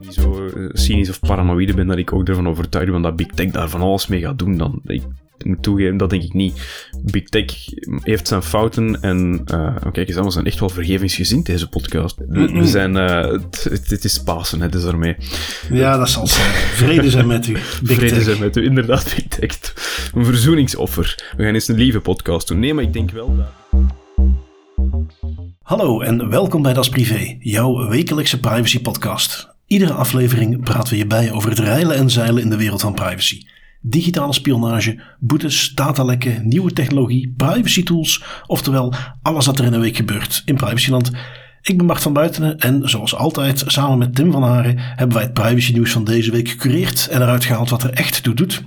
niet zo eh, cynisch of paranoïde ben dat ik ook ervan overtuigd ben dat Big Tech daar van alles mee gaat doen, dan ik moet toegeven, dat denk ik niet. Big Tech heeft zijn fouten en uh, kijk eens we zijn echt wel vergevingsgezind deze podcast. We, zijn, uh, het, is Pasen, hè, dus daarmee. Ja, dat zal zijn. Vrede zijn met u. Big Vrede tech. zijn met u, inderdaad, Big Tech. Een verzoeningsoffer. We gaan eens een lieve podcast doen. Nee, maar ik denk wel dat... Hallo en welkom bij Das Privé, jouw wekelijkse privacy podcast. Iedere aflevering praten we je bij over het reilen en zeilen in de wereld van privacy. Digitale spionage, boetes, datalekken, nieuwe technologie, privacy tools, oftewel alles wat er in een week gebeurt in privacyland. Ik ben Bart van Buitenen en zoals altijd samen met Tim van Haren hebben wij het privacy nieuws van deze week gecureerd en eruit gehaald wat er echt toe doet.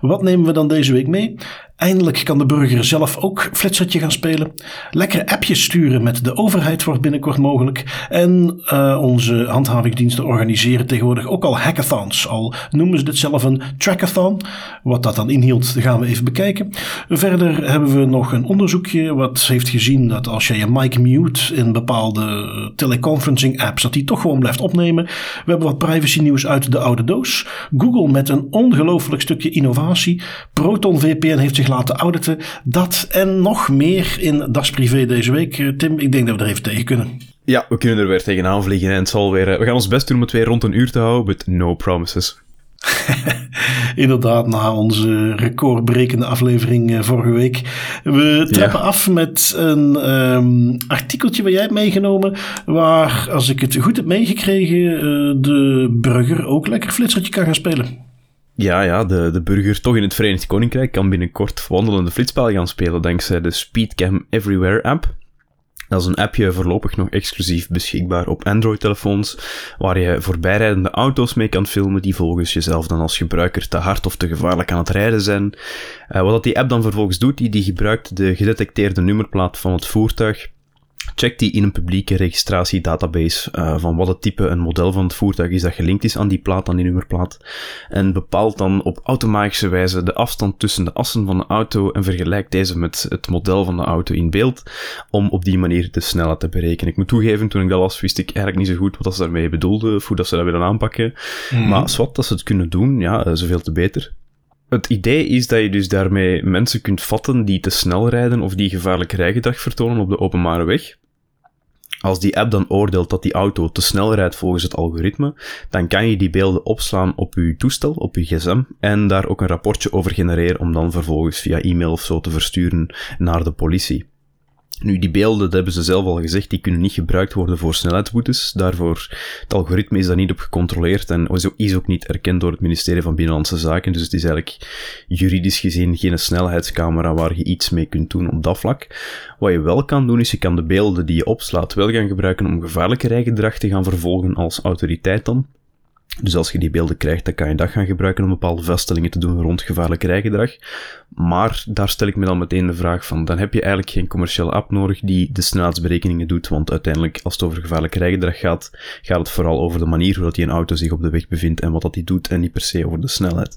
Wat nemen we dan deze week mee? Eindelijk kan de burger zelf ook flitsertje gaan spelen. Lekkere appjes sturen met de overheid wordt binnenkort mogelijk. En uh, onze handhavingsdiensten organiseren tegenwoordig ook al hackathons. Al noemen ze dit zelf een trackathon. Wat dat dan inhield, gaan we even bekijken. Verder hebben we nog een onderzoekje wat heeft gezien dat als je je mic mute in bepaalde teleconferencing apps, dat die toch gewoon blijft opnemen. We hebben wat privacy nieuws uit de oude doos. Google met een ongelooflijk stukje innovatie. Proton VPN heeft zich laten auditen. Dat en nog meer in Das Privé deze week. Eh, Tim, ik denk dat we er even tegen kunnen. Ja, we kunnen er weer tegenaan vliegen en het zal weer... Eh, we gaan ons best doen om het weer rond een uur te houden, but no promises. Inderdaad, na onze recordbrekende aflevering uh, vorige week. We trappen af met een um, artikeltje waar jij hebt meegenomen. Waar, als ik het goed heb meegekregen, uh, de burger ook lekker flitsertje kan gaan spelen. Ja, ja de, de burger toch in het Verenigd Koninkrijk kan binnenkort wandelende flitspel gaan spelen dankzij de Speedcam Everywhere app. Dat is een appje voorlopig nog exclusief beschikbaar op Android-telefoons, waar je voorbijrijdende auto's mee kan filmen die volgens jezelf dan als gebruiker te hard of te gevaarlijk aan het rijden zijn. Uh, wat die app dan vervolgens doet, die, die gebruikt de gedetecteerde nummerplaat van het voertuig Check die in een publieke registratiedatabase uh, van wat het type en model van het voertuig is dat gelinkt is aan die plaat, aan die nummerplaat. En bepaalt dan op automatische wijze de afstand tussen de assen van de auto en vergelijkt deze met het model van de auto in beeld, om op die manier de snelheid te berekenen. Ik moet toegeven, toen ik dat las, wist ik eigenlijk niet zo goed wat ze daarmee bedoelden, of hoe dat ze dat willen aanpakken. Mm. Maar wat dat ze het kunnen doen, ja, eh, zoveel te beter. Het idee is dat je dus daarmee mensen kunt vatten die te snel rijden of die gevaarlijk rijgedrag vertonen op de openbare weg. Als die app dan oordeelt dat die auto te snel rijdt volgens het algoritme, dan kan je die beelden opslaan op je toestel, op je gsm, en daar ook een rapportje over genereren om dan vervolgens via e-mail of zo te versturen naar de politie. Nu, die beelden, dat hebben ze zelf al gezegd, die kunnen niet gebruikt worden voor snelheidsboetes. Daarvoor, het algoritme is daar niet op gecontroleerd en is ook niet erkend door het ministerie van Binnenlandse Zaken. Dus het is eigenlijk juridisch gezien geen snelheidscamera waar je iets mee kunt doen op dat vlak. Wat je wel kan doen, is je kan de beelden die je opslaat wel gaan gebruiken om gevaarlijke rijgedrag te gaan vervolgen als autoriteit dan. Dus als je die beelden krijgt, dan kan je dat gaan gebruiken om bepaalde vaststellingen te doen rond gevaarlijk rijgedrag. Maar daar stel ik me dan meteen de vraag van, dan heb je eigenlijk geen commerciële app nodig die de snelheidsberekeningen doet, want uiteindelijk, als het over gevaarlijk rijgedrag gaat, gaat het vooral over de manier hoe dat die een auto zich op de weg bevindt en wat dat die doet en niet per se over de snelheid.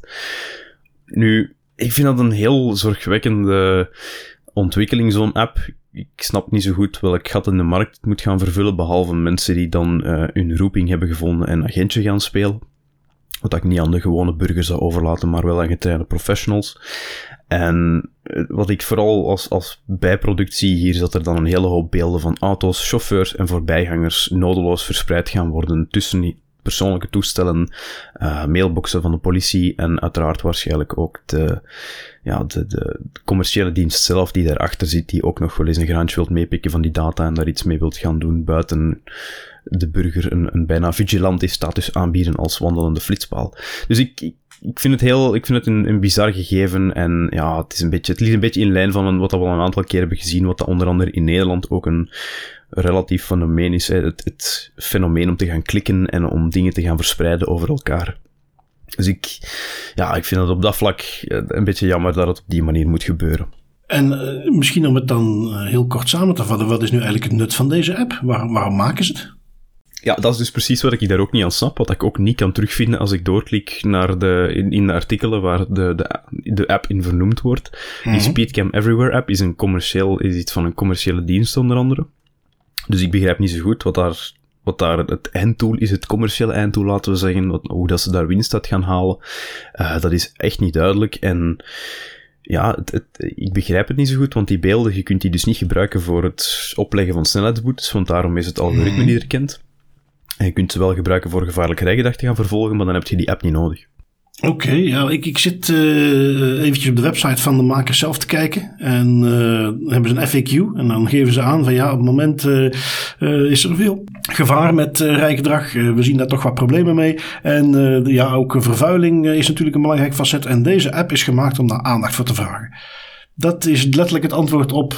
Nu, ik vind dat een heel zorgwekkende ontwikkeling, zo'n app ik snap niet zo goed welk gat in de markt moet gaan vervullen, behalve mensen die dan uh, hun roeping hebben gevonden en agentje gaan spelen. Wat ik niet aan de gewone burgers zou overlaten, maar wel aan getrainde professionals. En eh, wat ik vooral als, als bijproduct zie hier, is dat er dan een hele hoop beelden van auto's, chauffeurs en voorbijgangers nodeloos verspreid gaan worden tussen persoonlijke toestellen, uh, mailboxen van de politie en uiteraard waarschijnlijk ook de, ja, de, de, commerciële dienst zelf die daarachter zit, die ook nog wel eens een graantje wilt meepikken van die data en daar iets mee wilt gaan doen buiten de burger een, een bijna vigilante status aanbieden als wandelende flitspaal. Dus ik, ik, ik vind het heel, ik vind het een, een bizar gegeven en ja, het is een beetje, het ligt een beetje in lijn van wat we al een aantal keer hebben gezien, wat onder andere in Nederland ook een relatief fenomeen is. Het, het fenomeen om te gaan klikken en om dingen te gaan verspreiden over elkaar. Dus ik, ja, ik vind het op dat vlak eh, een beetje jammer dat het op die manier moet gebeuren. En uh, misschien om het dan uh, heel kort samen te vatten, wat is nu eigenlijk het nut van deze app? Waar, waarom maken ze het? Ja, dat is dus precies wat ik daar ook niet aan snap. Wat ik ook niet kan terugvinden als ik doorklik naar de, in, in de artikelen waar de, de, de app in vernoemd wordt. Mm -hmm. Die mhm. Speedcam Everywhere app is, een commercieel, is iets van een commerciële dienst onder andere. Dus ik begrijp niet zo goed wat daar wat daar het einddoel is, het commerciële einddoel, laten we zeggen, wat, hoe dat ze daar winst uit gaan halen, uh, dat is echt niet duidelijk. En ja, het, het, ik begrijp het niet zo goed, want die beelden, je kunt die dus niet gebruiken voor het opleggen van snelheidsboetes, want daarom is het algoritme mhm. niet erkend. En je kunt ze wel gebruiken voor gevaarlijke rijgedrag te gaan vervolgen, maar dan heb je die app niet nodig. Oké, ja, ik, ik zit uh, eventjes op de website van de maker zelf te kijken. En uh, hebben ze een FAQ. En dan geven ze aan van ja, op het moment uh, is er veel gevaar met rijgedrag. we zien daar toch wat problemen mee. En ja, ook vervuiling is natuurlijk een belangrijk facet. En deze app is gemaakt om daar aandacht voor te vragen. Dat is letterlijk het antwoord op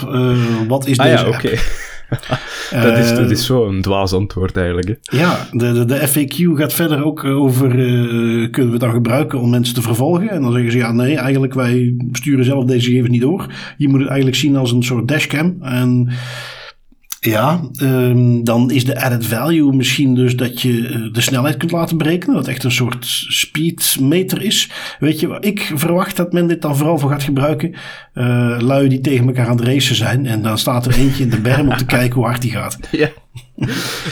wat is ah, deze ja, app. dat, is, dat is eh, zo'n dwaas antwoord eigenlijk. Hè? Ja, de, de, de, FAQ gaat verder ook over, uh, kunnen we het dan gebruiken om mensen te vervolgen? En dan zeggen ze, ja nee, eigenlijk wij sturen zelf deze gegevens niet door. Je moet het eigenlijk zien als een soort dashcam. En ja, um, dan is de added value misschien dus dat je eh, de snelheid kunt laten berekenen. Dat echt een soort speedmeter is. Weet je, ik verwacht dat men dit dan vooral voor gaat gebruiken. Uh, lui die tegen elkaar aan het racen zijn. En dan staat er eentje in de berm om te kijken hoe hard die gaat. Ja.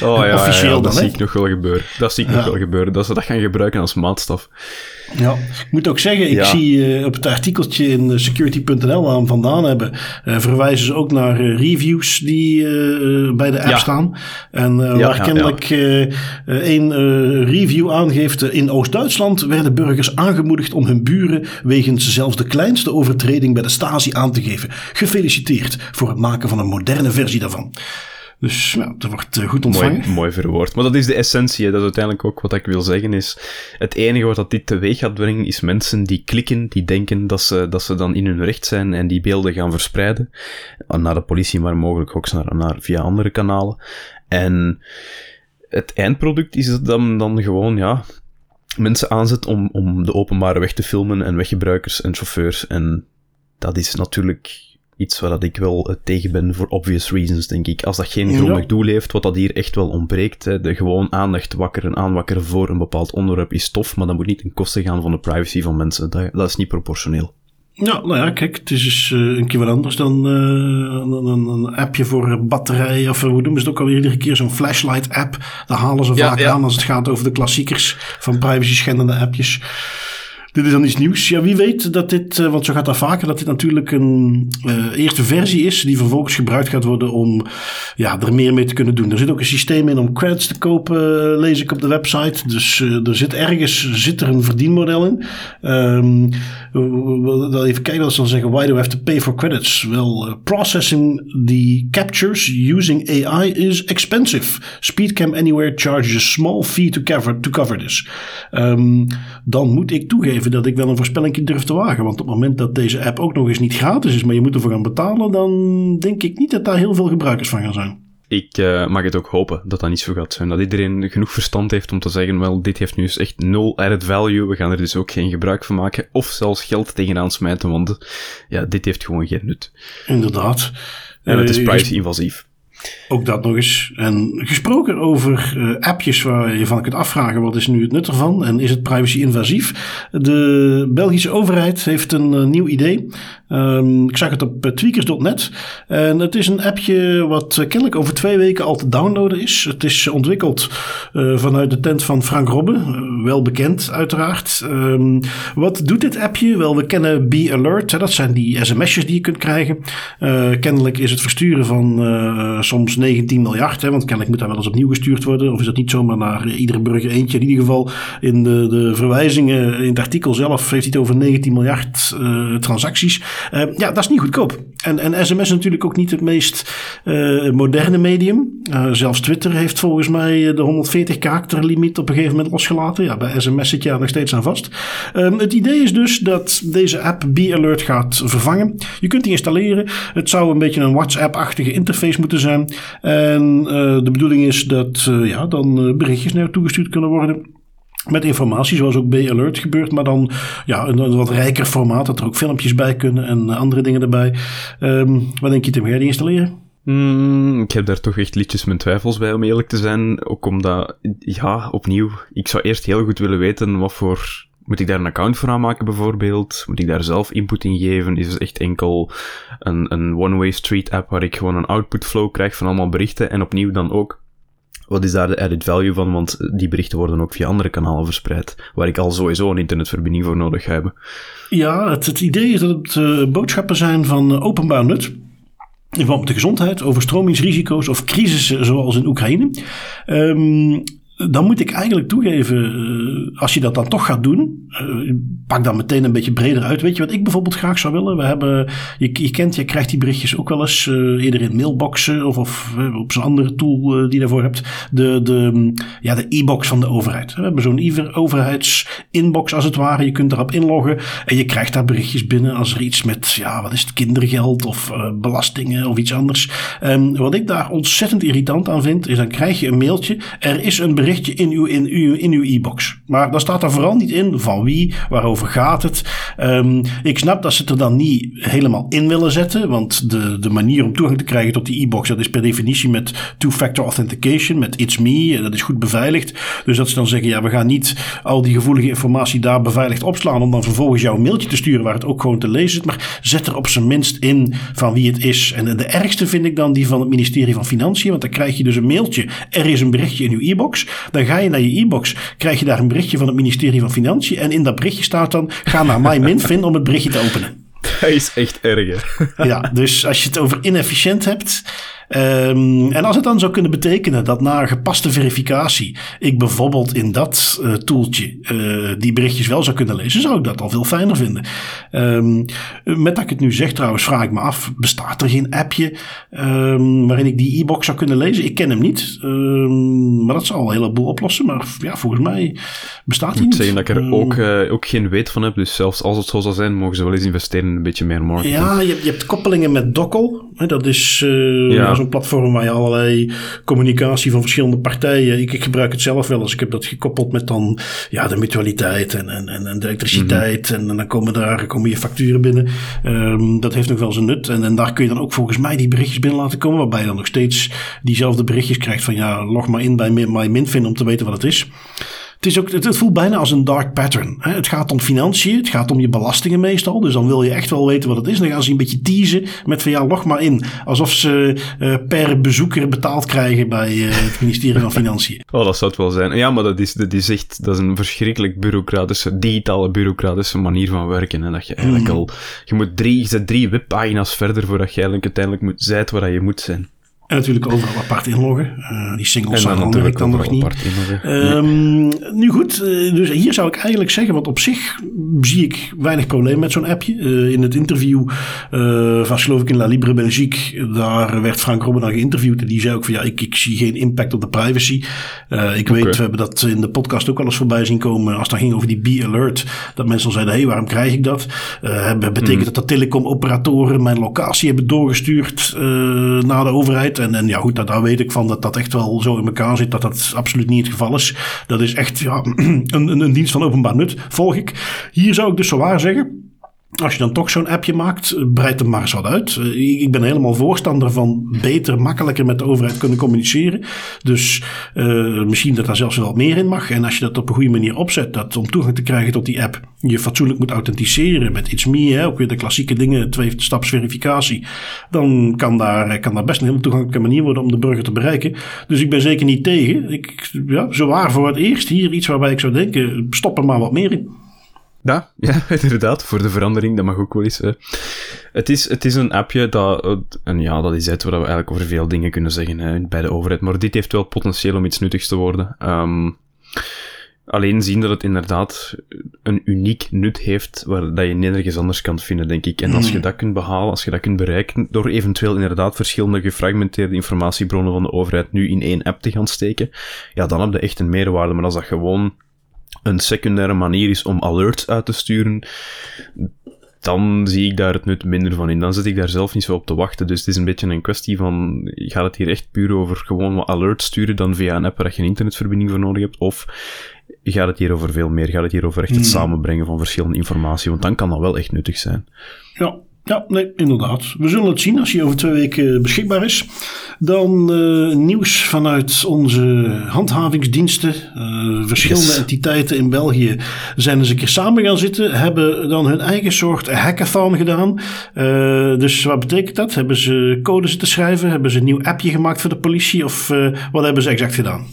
Oh ja, Officieel dat zie ik nog wel gebeuren. Dat zie ik nog wel gebeuren. Dat ze dat gaan gebruiken als maatstaf. Ja, ik moet ook zeggen, ik zie uh, op het artikeltje in security.nl waar we vandaan hebben, uh, verwijzen ze ook naar uh, reviews die bij de app staan. En waar kennelijk een review aangeeft, in Oost-Duitsland werden burgers aangemoedigd om hun buren wegens zelfs de kleinste overtreding bij de Stasi aan te geven. Gefeliciteerd voor het maken van een moderne versie daarvan. Dus ja, dat wordt goed ontvangen. Mooi, mooi verwoord. Maar dat is de essentie. Dat is uiteindelijk ook wat ik wil zeggen. Is het enige wat dat dit teweeg gaat brengen, is mensen die klikken, die denken dat ze, dat ze dan in hun recht zijn en die beelden gaan verspreiden. Naar de politie, maar mogelijk ook naar, naar, via andere kanalen. En het eindproduct is dan, dan gewoon, ja, mensen aanzet om, om de openbare weg te filmen en weggebruikers en chauffeurs. En dat is natuurlijk iets waar dat ik wel tegen ben voor obvious reasons, denk ik. Als dat geen grondig doel heeft, wat dat hier echt wel ontbreekt, hè, de gewoon aandacht wakkeren, aanwakkeren voor een bepaald onderwerp is tof, maar dat moet niet ten koste gaan van de privacy van mensen. Dat, dat is niet proportioneel. Ja, nou ja, kijk, het is dus uh, een keer wat anders dan uh, een, een, appje voor batterij. Of hoe doen ze het ook alweer iedere keer? Zo'n flashlight app. Daar halen ze vaak aan als het gaat over de klassiekers van privacy schendende appjes. Dit is dan iets nieuws. Ja, wie weet dat dit, uh, want zo gaat dat vaker, dat dit natuurlijk een uh, eerste versie is die vervolgens gebruikt gaat worden om ja, er meer mee te kunnen doen. Er zit ook een systeem in om credits te kopen, uh, lees ik op de website. Dus er zit ergens zit er een verdienmodel in. Um, even kijken wat ze zeggen. Why do we have to pay for credits? Well, processing the captures using AI is expensive. Speedcam Anywhere charges a small fee to cover, to cover this. Um, dan moet ik toegeven dat ik wel een voorspelling durf te wagen. Want op het moment dat deze app ook nog eens niet gratis is, maar je moet ervoor gaan betalen, dan denk ik niet dat daar heel veel gebruikers van gaan zijn. Ik uh, mag het ook hopen dat dat niet zo gaat zijn. Dat iedereen genoeg verstand heeft om te zeggen, wel, dit heeft nu eens echt nul added value, we gaan er dus ook geen gebruik van maken. Of zelfs geld tegenaan smijten, want ja, dit heeft gewoon geen nut. Inderdaad. En het is eh, privacy-invasief. Ook dat nog eens. En gesproken over uh, appjes waar je van kunt afvragen: wat is nu het nut ervan en is het privacy-invasief? De Belgische overheid heeft een uh, nieuw idee. Um, ik zag het op uh, tweakers.net. En het is een appje wat kennelijk over twee weken al te downloaden is. Het is ontwikkeld vanuit de tent van Frank Robbe, wel bekend uiteraard. Um, wat doet dit appje? Wel, we kennen Be Alert. Dat zijn die sms'jes die je kunt krijgen. kennelijk is het versturen van soms 19 miljard. Hè, want kennelijk moet dat wel eens opnieuw gestuurd worden. Of is dat niet zomaar naar iedere burger eentje? In ieder geval in de, de verwijzingen in het artikel zelf heeft hij het over 19 miljard transacties. Uh, ja, dat is niet goedkoop. En, en sms is natuurlijk ook niet het meest uh, moderne medium. zelfs Twitter heeft volgens mij de 140 karakter limiet op een gegeven moment losgelaten. Ja, bij sms zit je daar nog steeds aan vast. Um, het idee is dus dat deze app Be Alert gaat vervangen. Je kunt die installeren. Het zou een beetje een WhatsApp-achtige interface moeten zijn. En de bedoeling is dat ja, dan berichtjes naar toegestuurd kunnen worden. Met informatie, zoals ook B-Alert gebeurt, maar dan ja, een, wat rijker formaat, dat er ook filmpjes bij kunnen en andere dingen erbij. Um, wat denk je, Tim? Die installeren? Mm, ik heb daar toch echt liedjes mijn twijfels bij, om eerlijk te zijn. Ook omdat, ja, opnieuw, ik zou eerst heel goed willen weten wat voor moet ik daar een account voor aanmaken bijvoorbeeld? Moet ik daar zelf input in geven? Is het echt enkel een, een one-way street app waar ik gewoon een output flow krijg van allemaal berichten en opnieuw dan ook Wat is daar de added value van? Want die berichten worden ook via andere kanalen verspreid, waar ik al sowieso een internetverbinding voor nodig heb. Ja, het, het idee is dat het uh, boodschappen zijn van openbaar nut. In verband met de gezondheid, overstromingsrisico's of crisissen zoals in Oekraïne. Um, dan moet ik eigenlijk toegeven, eh, als je dat dan toch gaat doen, uh, pak dan meteen een beetje breder uit. Weet je wat ik bijvoorbeeld graag zou willen? We hebben, je, je kent, je krijgt die berichtjes ook wel eens uh, eerder in mailboxen of, of op zo'n andere tool die je daarvoor hebt. De, de, ja, de e-box van de overheid. We hebben zo'n overheidsinbox als het ware. Je kunt erop inloggen en je krijgt daar berichtjes binnen als er iets met, ja, wat is het, kindergeld of belastingen of iets anders. Um, wat ik daar ontzettend irritant aan vind, is dan krijg je een mailtje. Er is een bericht in uw, in uw, in uw e-box. Maar daar staat er vooral niet in van wie, waarover gaat het. Um, ik snap dat ze het er dan niet helemaal in willen zetten. Want de, de manier om toegang te krijgen tot die e-box, dat is per definitie met two-factor authentication, met It's Me. Dat is goed beveiligd. Dus dat ze dan zeggen, ja, we gaan niet al die gevoelige informatie daar beveiligd opslaan. Om dan vervolgens jouw mailtje te sturen waar het ook gewoon te lezen is. Maar zet er op zijn minst in van wie het is. En de ergste vind ik dan die van het ministerie van Financiën. Want dan krijg je dus een mailtje. Er is een berichtje in uw e-box. Dan ga je naar je e-box, krijg je daar een berichtje van het ministerie van Financiën. En in dat berichtje staat dan, ga naar MyMinFin om het berichtje te openen. Dat is echt erg. ja, dus als je het over inefficiënt hebt, Um, en als het dan zou kunnen betekenen dat na gepaste verificatie ik bijvoorbeeld in dat uh, toeltje uh, die berichtjes wel zou kunnen lezen, zou ik dat al veel fijner vinden. Um, met dat ik het nu zeg trouwens, vraag ik me af, bestaat er geen appje um, waarin ik die e-box zou kunnen lezen? Ik ken hem niet, maar dat zal een heleboel oplossen. Maar ja, volgens mij bestaat hij niet. Ik moet zeggen dat ik er ook, uh, ook geen weet van heb, dus zelfs als het zo zou zijn, mogen ze wel eens investeren in een beetje meer marketing. Ja, je, je hebt koppelingen met Dokkel, dat is ja zo'n platform waar je allerlei communicatie van verschillende partijen. Ik, ik, gebruik het zelf wel eens. Ik heb dat gekoppeld met dan ja, de mutualiteit en, en, en de elektriciteit. Mhm. en, dan komen daar komen je facturen binnen. Um, dat heeft nog wel zijn nut. En, en daar kun je dan ook volgens mij die berichtjes binnen laten komen. Waarbij je dan nog steeds diezelfde berichtjes krijgt van ja, log maar in bij MyMinFin om te weten wat het is. Het, is ook, het, voelt bijna als een dark pattern. Hè? Het gaat om financiën, het gaat om je belastingen meestal. Dus dan wil je echt wel weten wat het is. Dan gaan ze een beetje teasen met van ja, log maar in. Alsof ze uh, per bezoeker betaald krijgen bij uh, het ministerie van Financiën. Oh, dat zou het wel zijn. Ja, maar dat is, dat is echt dat is een verschrikkelijk bureaucratische, digitale bureaucratische manier van werken. Hè? Dat je eigenlijk mm. al, je moet drie, je zet drie webpagina's verder voordat je eigenlijk uiteindelijk moet, zijt waar je moet zijn. En natuurlijk overal apart inloggen. Uh, die singles zijn natuurlijk dan nog niet. Um, nu goed, uh, dus hier zou ik eigenlijk zeggen, want op zich zie ik weinig probleem met zo'n appje. Uh, in het interview van geloof ik in La Libre Belgique, daar werd Frank Robben dan geïnterviewd. En die zei ook van ja, ik, ik zie geen impact op de privacy. ik weet, we hebben dat in de podcast ook al eens voorbij zien komen. Als het ging over die Be Alert, dat mensen al zeiden, hé, hey, waarom krijg ik dat? betekent mm. dat de telecomoperatoren mijn locatie hebben doorgestuurd naar de overheid? En, en ja, goed, daar, weet ik van dat dat echt wel zo in elkaar zit. Dat dat absoluut niet het geval is. Dat is echt ja, een, een, een dienst van openbaar nut, volg ik. Hier zou ik dus zo waar zeggen als je dan toch zo'n appje maakt, breid hem maar eens wat uit. Eh, ik ben helemaal voorstander van beter, makkelijker met de overheid kunnen communiceren. Dus uh, misschien dat daar zelfs wel meer in mag. En als je dat op een goede manier opzet, dat om toegang te krijgen tot die app, je fatsoenlijk moet authenticeren met iets meer, ook weer de klassieke dingen, twee-staps verificatie, dan kan daar, kan daar best een hele toegankelijke manier worden om de burger te bereiken. Dus ik ben zeker niet tegen. Ik, ja, zo waar voor het eerst hier iets waarbij ik zou denken, stop er maar wat meer in. Ja, ja, inderdaad. Voor de verandering, dat mag ook wel eens. Het, is, het is een appje dat... En ja, dat is het waar we eigenlijk over veel dingen kunnen zeggen hè, bij de overheid. Maar dit heeft wel potentieel om iets nuttigs te worden. Um, alleen zien dat het inderdaad een uniek nut heeft, waar dat je nergens anders kan vinden, denk ik. En als je hmm. dat kunt behalen, als je dat kunt bereiken, door eventueel inderdaad verschillende gefragmenteerde informatiebronnen van de overheid nu in één app te gaan steken, ja, dan heb je echt een meerwaarde. Maar als dat gewoon een secundaire manier is om alerts uit te sturen, dan zie ik daar het nut minder van in. Dan zit ik daar zelf niet zo op te wachten. Dus het is een beetje een kwestie van, gaat het hier echt puur over gewoon wat alerts sturen dan via een app waar je een internetverbinding voor nodig hebt? Of gaat het hier over veel meer? Gaat het hier over echt het hmm. samenbrengen van verschillende informatie? Want dan kan dat wel echt nuttig zijn. Ja, Ja, nee, inderdaad. We zullen het zien als hij over twee weken beschikbaar is. Dan uh, nieuws vanuit onze handhavingsdiensten. Uh, verschillende yes. entiteiten in België zijn eens een keer samen gaan zitten. Hebben dan hun eigen soort hackathon gedaan. Uh, dus wat betekent dat? Hebben ze code zitten schrijven? Hebben ze een nieuw appje gemaakt voor de politie? Of wat hebben ze exact gedaan?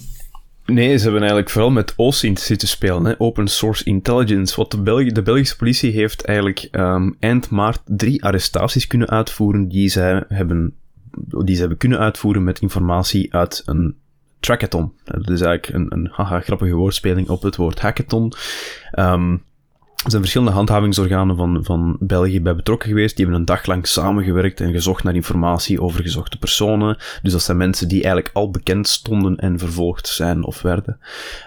Nee, ze hebben eigenlijk vooral met OSINT zitten spelen, hè? Open Source Intelligence. Wat de, de Belgische politie heeft eigenlijk um, eind maart drie arrestaties kunnen uitvoeren die zij hebben, die ze hebben kunnen uitvoeren met informatie uit een trackathon. Dat is eigenlijk een, een haha, grappige woordspeling op het woord hackathon. Um, er zijn verschillende handhavingsorganen van, van België bij betrokken geweest. Die hebben een dag lang samengewerkt en gezocht naar informatie over gezochte personen. Dus dat zijn mensen die eigenlijk al bekend stonden en vervolgd zijn of werden.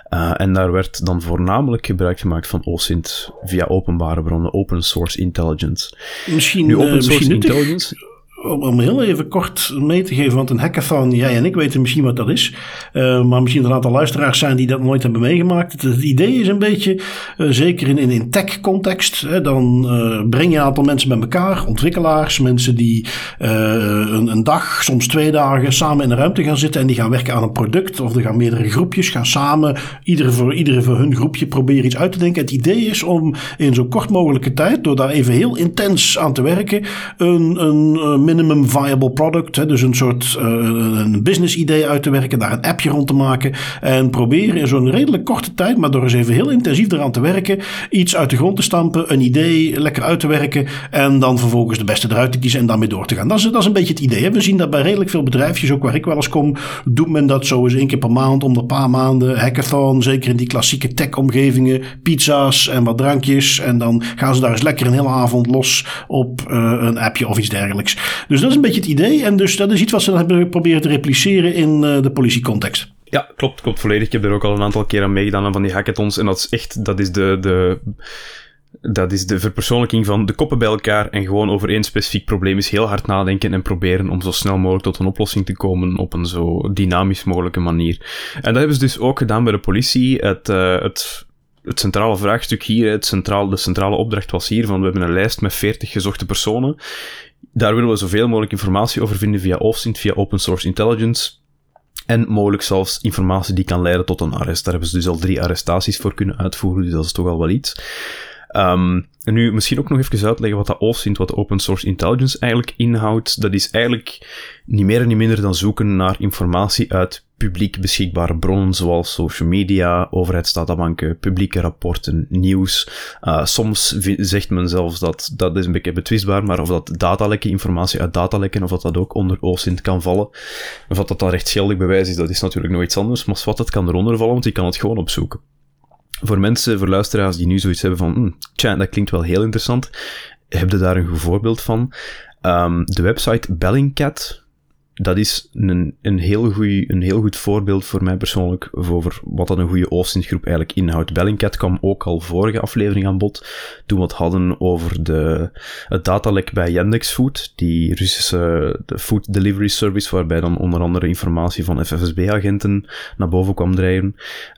Uh, en daar werd dan voornamelijk gebruik gemaakt van OSINT via openbare bronnen, open source intelligence. Misschien, nu, open source uh, misschien intelligence om heel even kort mee te geven, want een hackathon, jij en ik weten misschien wat dat is. Uh, maar misschien een aantal luisteraars zijn die dat nooit hebben meegemaakt. Het, idee is een beetje, uh, zeker in, in, in tech-context, dan uh, breng je een aantal mensen bij elkaar, ontwikkelaars, mensen die een, een, dag, soms twee dagen samen in de ruimte gaan zitten en die gaan werken aan een product. Of er gaan meerdere groepjes, gaan samen, iedere voor, iedere voor hun groepje proberen iets uit te denken. Het idee is om in zo kort mogelijke tijd, door daar even heel intens aan te werken, een, een minimum viable product. Hè, dus een soort uh, een business idee uit te werken, daar een appje rond te maken. En proberen in zo'n redelijk korte tijd, maar door eens even heel intensief eraan te werken, iets uit de grond te stampen, een idee lekker uit te werken. En dan vervolgens de beste eruit te kiezen en daarmee door te gaan. Dat is, dat is een beetje het idee. We zien dat bij redelijk veel bedrijfjes, ook waar ik wel eens kom, doet men dat zo eens één keer per maand, om de paar maanden. Hackathon, zeker in die klassieke tech-omgevingen, pizza's en wat drankjes. En dan gaan ze daar eens lekker een hele avond los op uh, een appje of iets dergelijks. Dus dat is een beetje het idee. En dus dat is iets wat ze hebben proberen te repliceren in uh, de politiecontext. Ja, klopt, klopt volledig. Ik heb er ook al een aantal keer aan meegedaan van die hackathons. En dat is echt, dat is de, de, dat is de verpersoonlijking van de koppen bij elkaar en gewoon over één specifiek probleem is heel hard nadenken en proberen om zo snel mogelijk tot een oplossing te komen op een zo dynamisch mogelijke manier. En dat hebben ze dus ook gedaan bij de politie. Het, uh, het het centrale vraagstuk hier, het centraal, de centrale opdracht was hier van we hebben een lijst met 40 gezochte personen. Daar willen we zoveel mogelijk informatie over vinden via OSINT, via Open Source Intelligence. En mogelijk zelfs informatie die kan leiden tot een arrest. Daar hebben ze dus al drie arrestaties voor kunnen uitvoeren, dus dat is toch al wel iets. Um, en nu misschien ook nog even uitleggen wat dat OSINT, wat Open Source Intelligence eigenlijk inhoudt. Dat is eigenlijk niet meer en niet minder dan zoeken naar informatie uit publiek beschikbare bronnen, zoals social media, overheidsdatabanken, publieke rapporten, nieuws. Uh, soms zegt men zelfs dat, dat is een beetje betwistbaar, maar of dat datalekken, informatie uit datalekken, of dat dat ook onder OSINT kan vallen. Of dat dat dan rechtsgeldig bewijs is, dat is natuurlijk nog iets anders, maar wat, dat kan eronder vallen, want je kan het gewoon opzoeken voor mensen, voor luisteraars die nu zoiets hebben van, hm, tja, dat klinkt wel heel interessant, heb je daar een voorbeeld van? Um, de website Bellingcat, dat is een, een, heel een heel goed voorbeeld voor mij persoonlijk over wat dat een goede OSINT-groep eigenlijk inhoudt. Bellingcat kwam ook al vorige aflevering aan bod, toen we het hadden over de, het datalek bij Yandex Food, die Russische de food delivery service, waarbij dan onder andere informatie van FSB-agenten naar boven kwam drijven.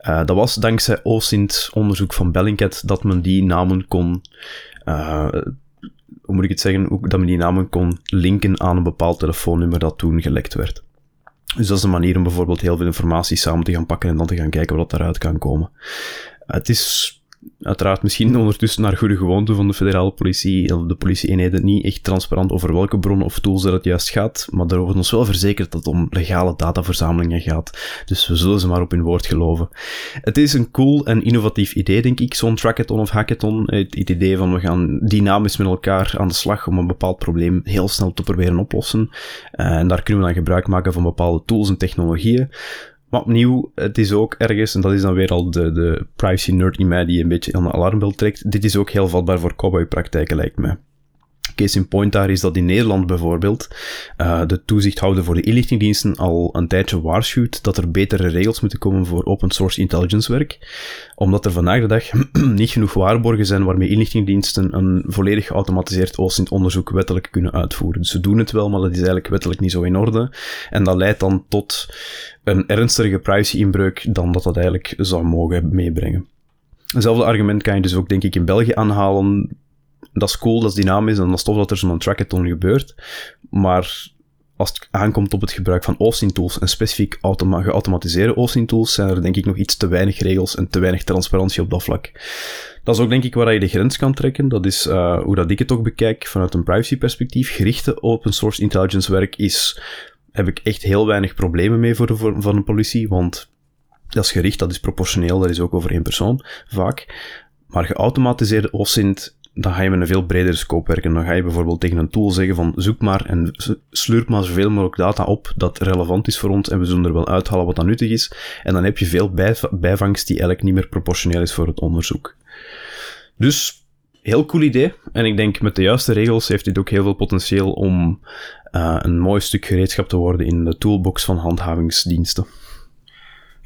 Uh, dat was dankzij OSINT-onderzoek van Bellingcat dat men die namen kon uh, hoe moet ik het zeggen, ook dat men die namen kon linken aan een bepaald telefoonnummer dat toen gelekt werd. Dus dat is een manier om bijvoorbeeld heel veel informatie samen te gaan pakken en dan te gaan kijken wat daaruit kan komen. Het is uiteraard misschien ondertussen naar goede gewoonte van de federale politie of de politie-eenheden niet echt transparant over welke bronnen of tools dat het juist gaat, maar daar wordt ons wel verzekerd dat het om legale dataverzamelingen gaat. Dus we zullen ze maar op hun woord geloven. Het is een cool en innovatief idee, denk ik, zo'n trackathon of hackathon. Het, het, idee van we gaan dynamisch met elkaar aan de slag om een bepaald probleem heel snel te proberen oplossen. Uh, en daar kunnen we dan gebruik maken van bepaalde tools en technologieën. Maar opnieuw, het is ook ergens, en dat is dan weer al de, de privacy nerd in mij die een beetje aan de alarmbel trekt, dit is ook heel vatbaar voor cowboy-praktijken, lijkt mij. Case in point daar is dat in Nederland bijvoorbeeld uh, de toezichthouder voor de inlichtingendiensten al een tijdje waarschuwt dat er betere regels moeten komen voor open source intelligence werk, omdat er vandaag de dag niet genoeg waarborgen zijn waarmee inlichtingendiensten een volledig geautomatiseerd OSINT-onderzoek wettelijk kunnen uitvoeren. Dus ze doen het wel, maar dat is eigenlijk wettelijk niet zo in orde. En dat leidt dan tot een ernstige privacy-inbreuk dan dat dat eigenlijk zou mogen meebrengen. Hetzelfde argument kan je dus ook, denk ik, in België aanhalen dat is cool, dat is dynamisch en dat is tof dat er zo'n trackathon gebeurt. Maar als het aankomt op het gebruik van Austin tools en specifiek automa geautomatiseerde Austin tools, zijn er denk ik nog iets te weinig regels en te weinig transparantie op dat vlak. Dat is ook denk ik waar je de grens kan trekken. Dat is uh, hoe dat ik het ook bekijk vanuit een privacy perspectief. Gerichte open source intelligence werk is, heb ik echt heel weinig problemen mee voor, de, van een politie, want dat is gericht, dat is proportioneel, dat is ook over één persoon, vaak. Maar geautomatiseerde OSINT dan ga je met een veel bredere scope werken. Dan ga je bijvoorbeeld tegen een tool zeggen van zoek maar en slurp maar zoveel mogelijk data op dat relevant is voor ons en we zullen er wel uithalen wat dan nuttig is. En dan heb je veel bijvangst die eigenlijk niet meer proportioneel is voor het onderzoek. Dus heel cool idee. En ik denk met de juiste regels heeft dit ook heel veel potentieel om uh, een mooi stuk gereedschap te worden in de toolbox van handhavingsdiensten.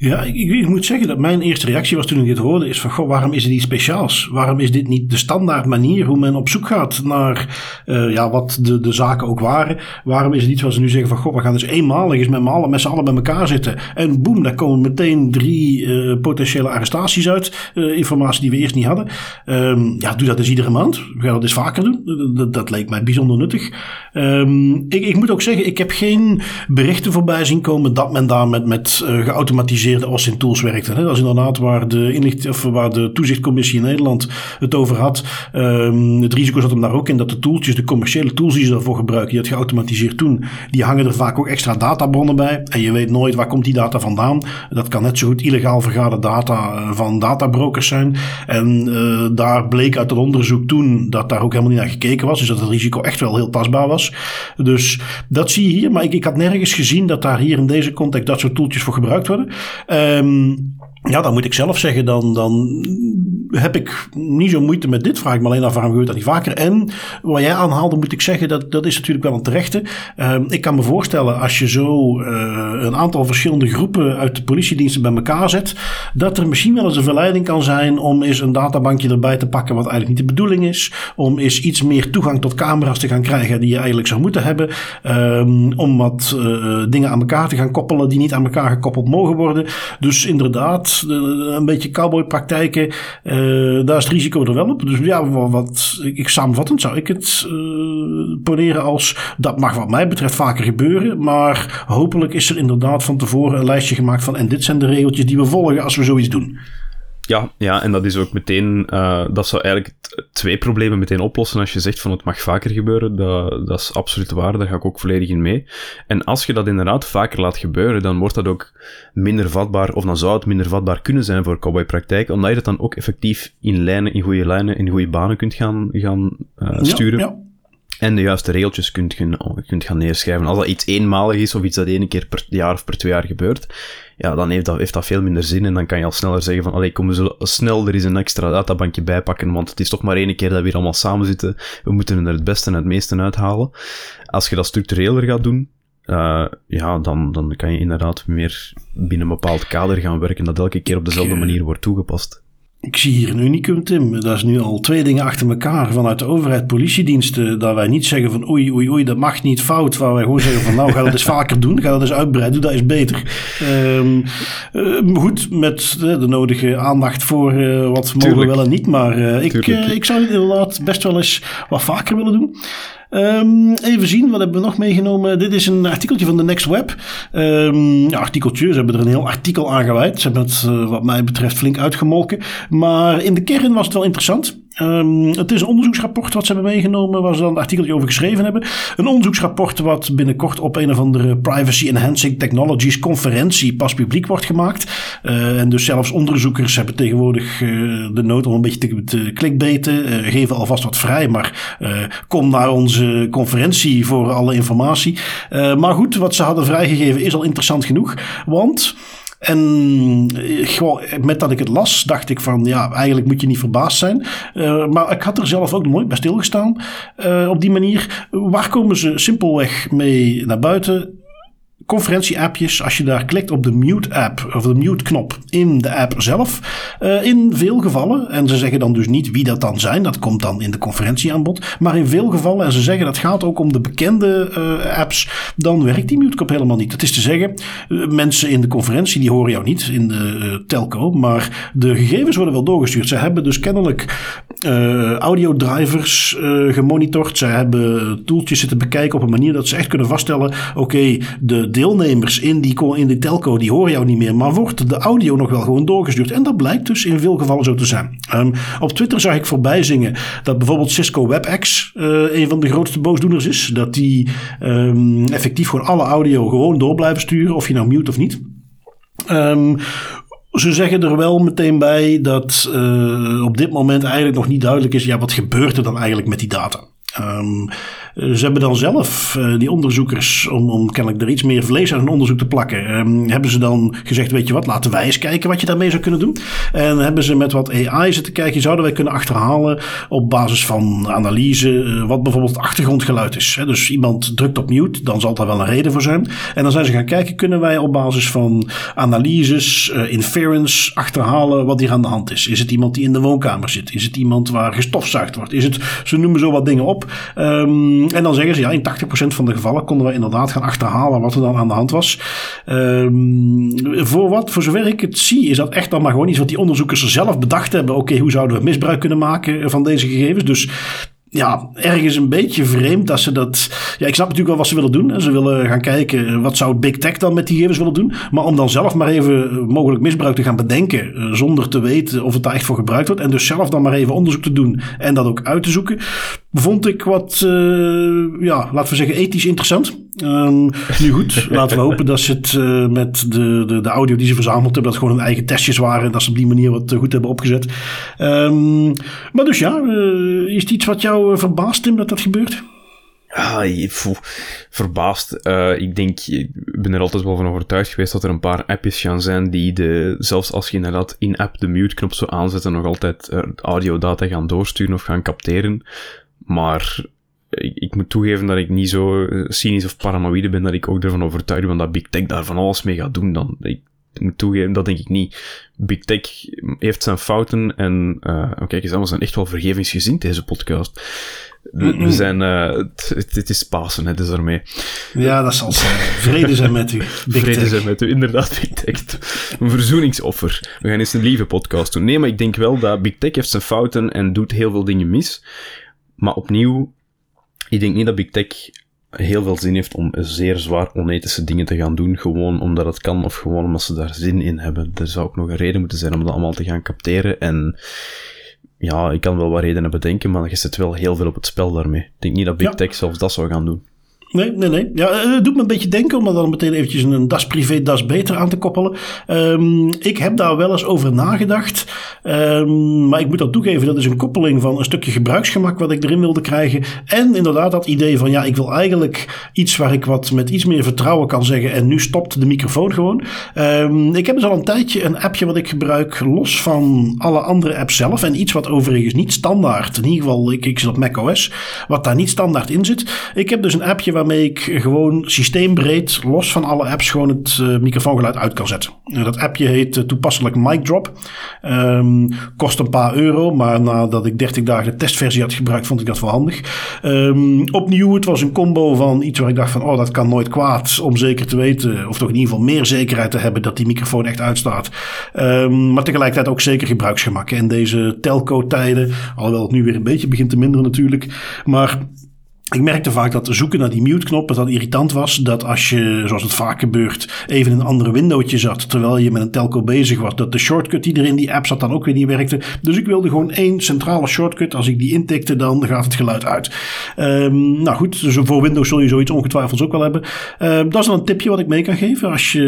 Ja, ik, ik, moet zeggen dat mijn eerste reactie was toen ik dit hoorde, is van, goh, waarom is het iets speciaals? Waarom is dit niet de standaard manier hoe men op zoek gaat naar uh, ja, wat de, de zaken ook waren? Waarom is het iets wat ze nu zeggen van, goh, we gaan dus eenmalig eens met, allen, met z'n allen bij elkaar zitten. En boem, daar komen meteen drie uh, potentiële arrestaties uit. Uh, informatie die we eerst niet hadden. Um, ja, doe dat eens iedere maand. We gaan dat eens vaker doen. Dat, dat leek mij bijzonder nuttig. Um, ik, ik moet ook zeggen, ik heb geen berichten voorbij zien komen dat men daar met, met geautomatiseerd in Tools werkte. Dat is inderdaad waar de, inlicht, of waar de toezichtcommissie in Nederland het over had. Um, het risico zat hem daar ook in dat de tooltjes, de commerciële tools die ze daarvoor gebruiken, die het geautomatiseerd doen, die hangen er vaak ook extra databronnen bij. En je weet nooit waar komt die data vandaan. Dat kan net zo goed illegaal vergade data eh, van databrokers zijn. En uh, daar bleek uit het onderzoek toen dat daar ook helemaal niet naar gekeken was. Dus dat het risico echt wel heel pasbaar was. Dus dat zie je hier. Maar ik, ik had nergens gezien dat daar hier in deze context dat soort tooltjes voor gebruikt worden. Um, ja, dan moet ik zelf zeggen, dan, dan heb ik niet zo moeite met dit. Vraag ik me alleen af waarom gebeurt dat niet vaker. En wat jij aanhaalde, moet ik zeggen, dat, dat is natuurlijk wel een terechte. Uh, ik kan me voorstellen, als je zo uh, een aantal verschillende groepen uit de politiediensten bij elkaar zet, dat er misschien wel eens een verleiding kan zijn om eens een databankje erbij te pakken, wat eigenlijk niet de bedoeling is. Om eens iets meer toegang tot camera's te gaan krijgen die je eigenlijk zou moeten hebben. Um, om wat uh, dingen aan elkaar te gaan koppelen die niet aan elkaar gekoppeld mogen worden. Dus inderdaad een beetje cowboypraktijken, uh, daar is het risico er wel op. Dus ja, wat, ik, samenvattend zou ik het uh, poneren als dat mag wat mij betreft vaker gebeuren. Maar hopelijk is er inderdaad van tevoren een lijstje gemaakt van en dit zijn de regeltjes die we volgen als we zoiets doen. Ja, ja, en dat is ook meteen, uh, dat zou eigenlijk twee problemen meteen oplossen als je zegt van het mag vaker gebeuren. Dat, dat is absoluut waar, daar ga ik ook volledig in mee. En als je dat inderdaad vaker laat gebeuren, dan wordt dat ook minder vatbaar, of dan zou het minder vatbaar kunnen zijn voor cowboypraktijk, omdat je het dan ook effectief in lijnen, in goede lijnen, in goede banen kunt gaan, gaan uh, sturen. Ja, ja en de juiste regeltjes kunt, kunt gaan neerschrijven. Als dat iets eenmalig is of iets dat één keer per jaar of per twee jaar gebeurt, ja, dan heeft dat, heeft dat veel minder zin en dan kan je al sneller zeggen van, allee, kom, we zullen snel er eens een extra databankje bijpakken, want het is toch maar één keer dat we hier allemaal samen zitten. We moeten er het beste en het meeste uithalen. Als je dat structureler gaat doen, uh, ja, dan, dan kan je inderdaad meer binnen een bepaald kader gaan werken dat elke keer op dezelfde manier wordt toegepast. Ik zie hier een unicum, Tim. Dat is nu al twee dingen achter elkaar vanuit de overheid, politiediensten. Dat wij niet zeggen van oei, oei, oei, dat mag niet fout. Waar wij gewoon zeggen van nou, ga dat eens vaker doen. Ga dat eens uitbreiden. Doe dat is beter. Um, uh, goed, met uh, de nodige aandacht voor uh, wat mogen wel en niet. Maar ik, ik zou het inderdaad best wel eens wat vaker willen doen. Um, even zien, wat hebben we nog meegenomen? Dit is een artikeltje van de Next Web. Um, ja, artikeltje, ze hebben er een heel artikel aan gewijd. Ze hebben het uh, wat mij betreft flink uitgemolken. Maar in de kern was het wel interessant. Um, het is een onderzoeksrapport wat ze hebben meegenomen, waar ze dan een artikeltje over geschreven hebben. Een onderzoeksrapport wat binnenkort op een of andere Privacy Enhancing Technologies conferentie pas publiek wordt gemaakt. Uh, en dus zelfs onderzoekers hebben tegenwoordig uh, de nood om een beetje te, te clickbaiten. Uh, geven alvast wat vrij, maar kom naar onze conferentie voor alle informatie. maar goed, wat ze hadden vrijgegeven is al interessant genoeg, want... En eh, gewoon, met dat ik het las, dacht ik van ja, eigenlijk moet je niet verbaasd zijn. Uh, maar ik had er zelf ook nooit bij stilgestaan. Uh, op die manier, waar komen ze simpelweg mee naar buiten? Conferentie-appjes, als je daar klikt op de mute-app of de mute-knop in de app zelf, uh, in veel gevallen, en ze zeggen dan dus niet wie dat dan zijn, dat komt dan in de conferentieaanbod, maar in veel gevallen, en ze zeggen dat gaat ook om de bekende uh, apps, dan werkt die mute-knop helemaal niet. Dat is te zeggen, uh, mensen in de conferentie die horen jou niet in de telco, maar de gegevens worden wel doorgestuurd. Ze hebben dus kennelijk audiodrivers gemonitord. Zij hebben toeltjes zitten bekijken op een manier dat ze echt kunnen vaststellen: oké, de deelnemers in die, in die telco die horen jou niet meer, maar wordt de audio nog wel gewoon doorgestuurd. En dat blijkt dus in veel gevallen zo te zijn. Um, op Twitter zag ik voorbij zingen dat bijvoorbeeld Cisco WebEx uh, een van de grootste boosdoeners is. Dat die um, effectief gewoon alle audio gewoon door blijven sturen, of je nou mute of niet. Um, ze zeggen er wel meteen bij dat uh, op dit moment eigenlijk nog niet duidelijk is, ja, wat gebeurt er dan eigenlijk met die data? Um, ze hebben dan zelf, uh, die onderzoekers, om, om kennelijk er iets meer vlees aan hun onderzoek te plakken, um, hebben ze dan gezegd, weet je wat, laten wij eens kijken wat je daarmee zou kunnen doen. En hebben ze met wat AI zitten kijken, zouden wij kunnen achterhalen op basis van analyse uh, wat bijvoorbeeld het achtergrondgeluid is. Hè? Dus iemand drukt op mute, dan zal daar wel een reden voor zijn. En dan zijn ze gaan kijken, kunnen wij op basis van analyses, uh, inference, achterhalen wat hier aan de hand is. Is het iemand die in de woonkamer zit? Is het iemand waar gestofzuigd wordt? Is het, ze noemen zo wat dingen op. Um, en dan zeggen ze, ja, in 80% van de gevallen konden we inderdaad gaan achterhalen wat er dan aan de hand was. Um, voor wat, voor zover ik het zie, is dat echt dan maar gewoon iets wat die onderzoekers zelf bedacht hebben. Oké, hoe zouden we misbruik kunnen maken van deze gegevens? Dus ja, ergens een beetje vreemd dat ze dat. Ja, ik snap natuurlijk wel wat ze willen doen. Ze willen gaan kijken wat zou Big Tech dan met die gegevens willen doen. Maar om dan zelf maar even mogelijk misbruik te gaan bedenken. Eh, zonder te weten of het daar echt voor gebruikt wordt. En dus zelf dan maar even onderzoek te doen en dat ook uit te zoeken. Vond ik wat, ja, laten we zeggen, ethisch interessant. Um, nu goed, laten we hopen dat ze het uh, met de, de, de audio die ze verzameld hebben, dat gewoon hun eigen testjes waren en dat ze op die manier wat goed hebben opgezet. Um, maar dus ja, uh, is het iets wat jou verbaast, Tim, dat dat gebeurt? Ja, verbaasd. Uh, ik denk, ik ben er altijd wel van overtuigd geweest dat er een paar appjes gaan zijn die de, zelfs als je inderdaad in-app de mute-knop zo aanzetten, nog altijd audiodata gaan doorsturen of gaan capteren. Maar ik, ik, moet toegeven dat ik niet zo cynisch of paranoïde ben dat ik ook ervan overtuigd ben dat Big Tech daar van alles mee gaat doen. Dan, ik, moet toegeven, dat denk ik niet. Big Tech heeft zijn fouten en uh, kijk eens, we zijn echt wel vergevingsgezind deze podcast. We, zijn, uh, het, het, is Pasen, hè, dus daarmee. Ja, dat zal zijn. Vrede zijn met u. Big Vrede tech. zijn met u, inderdaad, Big Tech. Een verzoeningsoffer. We gaan eens een lieve podcast doen. Nee, maar ik denk wel dat Big Tech heeft zijn fouten en doet heel veel dingen mis. Maar opnieuw, ik denk niet dat Big Tech heel veel zin heeft om zeer zwaar onethische dingen te gaan doen, gewoon omdat het kan of gewoon omdat ze daar zin in hebben. Er zou ook nog een reden moeten zijn om dat allemaal te gaan capteren en ja, ik kan wel wat redenen bedenken, maar je zit wel heel veel op het spel daarmee. Ik denk niet dat Big ja. Tech zelfs dat zou gaan doen. Nee, nee, nee. Ja, het eh, doet me een beetje denken om dan meteen eventjes een das privé, das beter aan te koppelen. Um, ik heb daar wel eens over nagedacht. Um, maar ik moet dat toegeven, dat is een koppeling van een stukje gebruiksgemak wat ik erin wilde krijgen. En inderdaad dat idee van ja, ik wil eigenlijk iets waar ik wat met iets meer vertrouwen kan zeggen. En nu stopt de microfoon gewoon. Um, ik heb dus al een tijdje een appje wat ik gebruik los van alle andere apps zelf. En iets wat overigens niet standaard, in ieder geval ik, ik zit op macOS, wat daar niet standaard in zit. Ik heb dus een appje waarmee ik gewoon systeembreed, los van alle apps, gewoon het uh, microfoongeluid uit kan zetten. dat appje heet uh, toepasselijk Mic Drop. Um, kost een paar euro, maar nadat ik 30 dagen de testversie had gebruikt, vond ik dat wel handig. Um, opnieuw, het was een combo van iets waar ik dacht van, oh, dat kan nooit kwaad, om zeker te weten, of toch in ieder geval meer zekerheid te hebben dat die microfoon echt uitstaat. Um, maar tegelijkertijd ook zeker gebruiksgemak. In deze telco-tijden, alhoewel het nu weer een beetje begint te minderen natuurlijk, maar ik merkte vaak dat zoeken naar die mute-knop het dan irritant was. Dat als je, zoals het vaak gebeurt, even in een andere windowtje zat. Terwijl je met een telco bezig was. Dat de shortcut die er in die app zat dan ook weer niet werkte. Dus ik wilde gewoon één centrale shortcut. Als ik die intikte, dan gaat het geluid uit. Um, nou goed, dus voor Windows zul je zoiets ongetwijfeld ook wel hebben. Um, dat is dan een tipje wat ik mee kan geven. Als je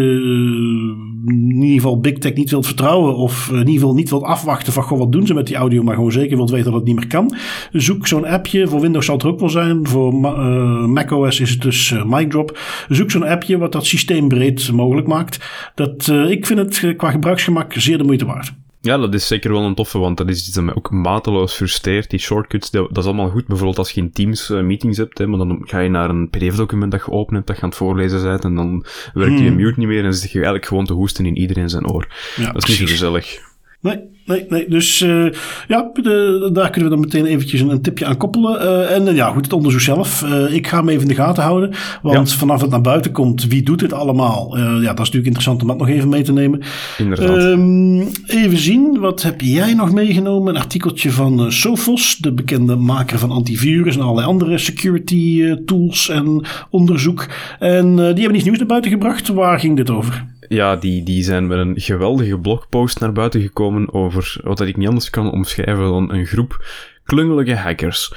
in ieder geval Big Tech niet wilt vertrouwen. Of in ieder geval niet wilt afwachten van, goh, wat doen ze met die audio. Maar gewoon zeker wilt weten dat het niet meer kan. Zoek zo'n appje. Voor Windows zal het er ook wel zijn voor uh, macOS is het dus uh, MicDrop. Zoek zo'n appje wat dat systeembreed mogelijk maakt. Dat, uh, ik vind het qua gebruiksgemak zeer de moeite waard. Ja, dat is zeker wel een toffe, want dat is iets dat mij ook mateloos frustreert. Die shortcuts, dat, is allemaal goed. Bijvoorbeeld als je in Teams uh, meetings hebt, hè, maar dan ga je naar een pdf-document dat je opent dat je aan het voorlezen bent, en dan werkt hmm. je mute niet meer en zit je eigenlijk gewoon te hoesten in iedereen zijn oor. Ja, dat is precies. niet zo gezellig. Nee, nee, nee. Dus uh, ja, de, daar kunnen we dan meteen eventjes een, een tipje aan koppelen. Uh, en uh, ja, goed, het onderzoek zelf. ik ga hem even in de gaten houden. Want ja. vanaf het naar buiten komt, wie doet dit allemaal? ja, dat is natuurlijk interessant om dat nog even mee te nemen. Inderdaad. Um, even zien, wat heb jij nog meegenomen? Een artikeltje van Sophos, de bekende maker van antivirus en allerlei andere security tools en onderzoek. En die hebben iets nieuws naar buiten gebracht. Waar ging dit over? Ja, die, die zijn met een geweldige blogpost naar buiten gekomen over wat ik niet anders kan omschrijven dan een groep klungelige hackers.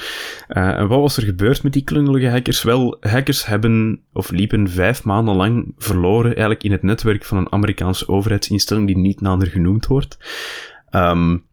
Uh, en wat was er gebeurd met die klungelige hackers? Wel, hackers hebben of liepen vijf maanden lang verloren eigenlijk in het netwerk van een Amerikaanse overheidsinstelling die niet nader genoemd wordt. Um,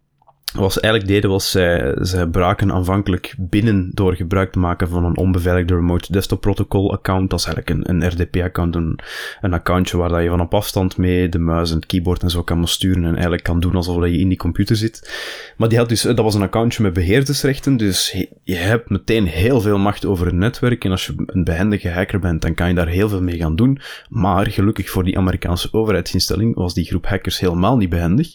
wat ze eigenlijk deden was, zij, zij braken aanvankelijk binnen door gebruik te maken van een onbeveiligde remote desktop protocol account. Dat is eigenlijk een, een RDP-account, een, een accountje waar dat je van op afstand mee de muis en het keyboard en zo kan sturen en eigenlijk kan doen alsof je in die computer zit. Maar die had dus, dat was een accountje met beheerdersrechten, dus je hebt meteen heel veel macht over het netwerk en als je een behendige hacker bent, dan kan je daar heel veel mee gaan doen. Maar gelukkig voor die Amerikaanse overheidsinstelling was die groep hackers helemaal niet behendig.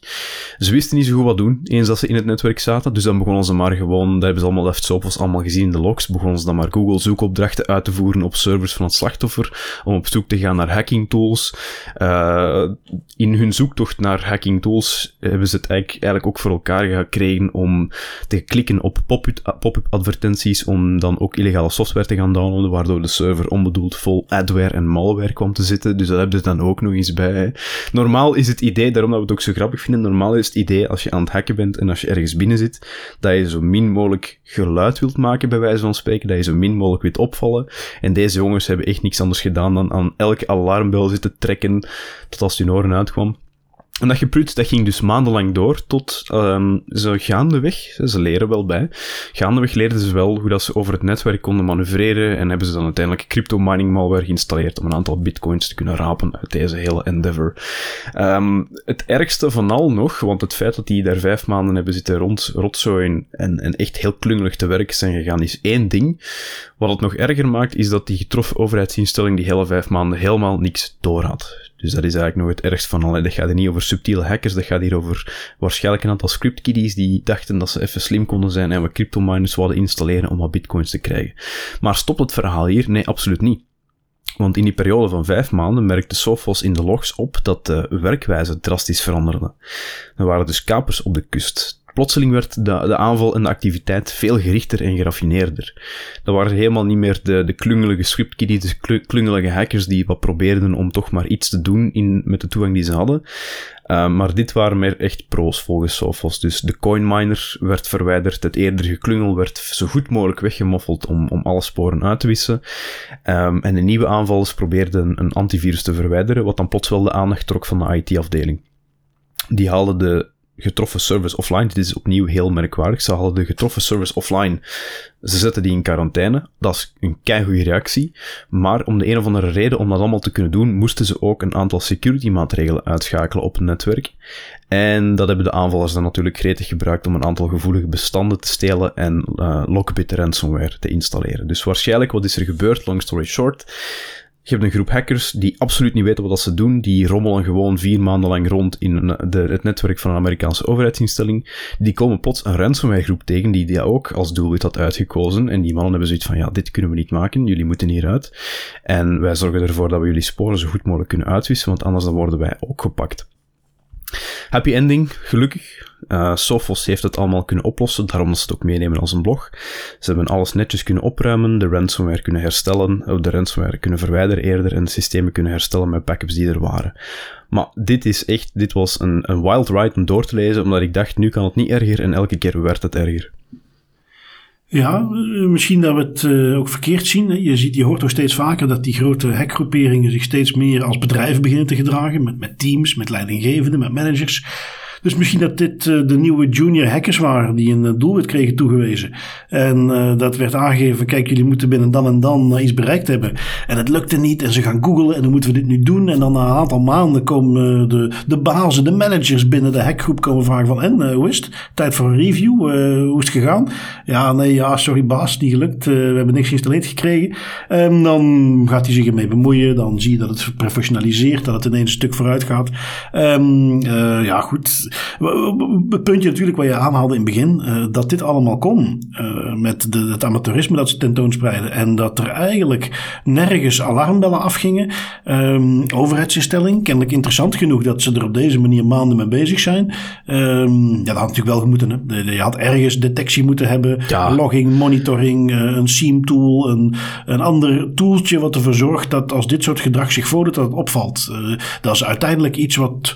Ze wisten niet zo goed wat doen, eens dat ze in het netwerk zaten. Dus dan begonnen ze maar gewoon, dat hebben ze allemaal left softwares allemaal gezien in de logs, begonnen ze dan maar Google zoekopdrachten uit te voeren op servers van het slachtoffer, om op zoek te gaan naar hacking tools. Uh, in hun zoektocht naar hacking tools hebben ze het eigenlijk, eigenlijk ook voor elkaar gekregen om te klikken op pop-up advertenties, om dan ook illegale software te gaan downloaden, waardoor de server onbedoeld vol adware en malware kwam te zitten. Dus dat hebben ze dan ook nog eens bij. Normaal is het idee, daarom dat we het ook zo grappig vinden, normaal is het idee als je aan het hacken bent en je ergens binnen zit, dat je zo min mogelijk geluid wilt maken, bij wijze van spreken, dat je zo min mogelijk wilt opvallen. En deze jongens hebben echt niks anders gedaan dan aan elke alarmbel zitten trekken, tot als hun oren uitkwam. En dat geprut, dat ging dus maandenlang door tot um, ze gaandeweg, ze leren wel bij, gaandeweg leerden ze wel hoe dat ze over het netwerk konden manoeuvreren en hebben ze dan uiteindelijk crypto mining malware geïnstalleerd om een aantal bitcoins te kunnen rapen uit deze hele endeavor. Um, het ergste van al nog, want het feit dat die daar vijf maanden hebben zitten rond rotzooien en, en echt heel klungelig te werk zijn gegaan, is één ding. Wat het nog erger maakt, is dat die getroffen overheidsinstelling die hele vijf maanden helemaal niks door had. Dus dat is eigenlijk nog het ergste van al. Dat gaat hier niet over subtiele hackers, dat gaat hier over waarschijnlijk een aantal scriptkiddies die dachten dat ze even slim konden zijn en we cryptominers wilden installeren om wat bitcoins te krijgen. Maar stopt het verhaal hier? Nee, absoluut niet. Want in die periode van vijf maanden merkte Sophos in de logs op dat de werkwijze drastisch veranderde. Er waren dus kapers op de kust. Plotseling werd de, de aanval en de activiteit veel gerichter en geraffineerder. Dat waren helemaal niet meer de, de klungelige scriptkiddies, de klungelige hackers die wat probeerden om toch maar iets te doen in, met de toegang die ze hadden. Uh, maar dit waren meer echt pro's volgens Sophos. Dus de coinminer werd verwijderd, het eerder geklungel werd zo goed mogelijk weggemoffeld om, om alle sporen uit te wissen. Um, en de nieuwe aanvallers probeerden een antivirus te verwijderen, wat dan plots wel de aandacht trok van de IT-afdeling. Die haalden de getroffen service offline. Dit is opnieuw heel merkwaardig. Ze hadden de getroffen service offline. Ze zetten die in quarantaine. Dat is een keigoede reactie. Maar om de een of andere reden, om dat allemaal te kunnen doen, moesten ze ook een aantal security maatregelen uitschakelen op het netwerk. En dat hebben de aanvallers dan natuurlijk gretig gebruikt om een aantal gevoelige bestanden te stelen en uh, Lockbit ransomware te installeren. Dus waarschijnlijk, wat is er gebeurd? Long story short. Je hebt een groep hackers die absoluut niet weten wat ze doen. Die rommelen gewoon vier maanden lang rond in de, het netwerk van een Amerikaanse overheidsinstelling. Die komen plots een ransomware groep tegen die die ook als doelwit had uitgekozen. En die mannen hebben zoiets van, ja, dit kunnen we niet maken. Jullie moeten hieruit. En wij zorgen ervoor dat we jullie sporen zo goed mogelijk kunnen uitwissen, want anders dan worden wij ook gepakt. Happy ending, gelukkig. Uh, Sophos heeft het allemaal kunnen oplossen, daarom dat ze het ook meenemen als een blog. Ze hebben alles netjes kunnen opruimen, de ransomware kunnen herstellen, of de ransomware kunnen verwijderen eerder en de systemen kunnen herstellen met backups die er waren. Maar dit is echt, dit was een, een wild ride om door te lezen, omdat ik dacht, nu kan het niet erger en elke keer werd het erger. Ja, eh, misschien dat we het uh, ook verkeerd zien. Je, ziet, je hoort ook steeds vaker dat die grote hackgroeperingen zich steeds meer als bedrijven beginnen te gedragen. Met, met teams, met leidinggevenden, met managers. Dus misschien dat dit uh, de nieuwe junior hackers waren die een uh, doelwit kregen toegewezen. En uh, dat werd aangegeven, kijk jullie moeten binnen dan en dan iets bereikt hebben. En het lukte niet en ze gaan googlen en dan moeten we dit nu doen. En dan na een aantal maanden komen de, de bazen, de managers binnen de hackgroep komen vragen van en hoe is het? Tijd voor een review, hoe is het gegaan? Ja, nee, ja, sorry baas, niet gelukt. we hebben niks geïnstalleerd gekregen. En dan gaat hij zich ermee bemoeien. Dan zie je dat het professionaliseert, dat het ineens een stuk vooruit gaat. Um, ja, goed het puntje natuurlijk wat je aanhaalde in het begin, uh, dat dit allemaal kon uh, met de, het amateurisme dat ze tentoonspreiden en dat er eigenlijk nergens alarmbellen afgingen. Um, overheidsinstelling, kennelijk interessant genoeg dat ze er op deze manier maanden mee bezig zijn. Um, ja, dat had natuurlijk wel moeten. Hè. Je had ergens detectie moeten hebben, ja. logging, monitoring, uh, een SIEM tool, een, een ander toeltje wat ervoor zorgt dat als dit soort gedrag zich voordoet, dat het opvalt. dat is uiteindelijk iets wat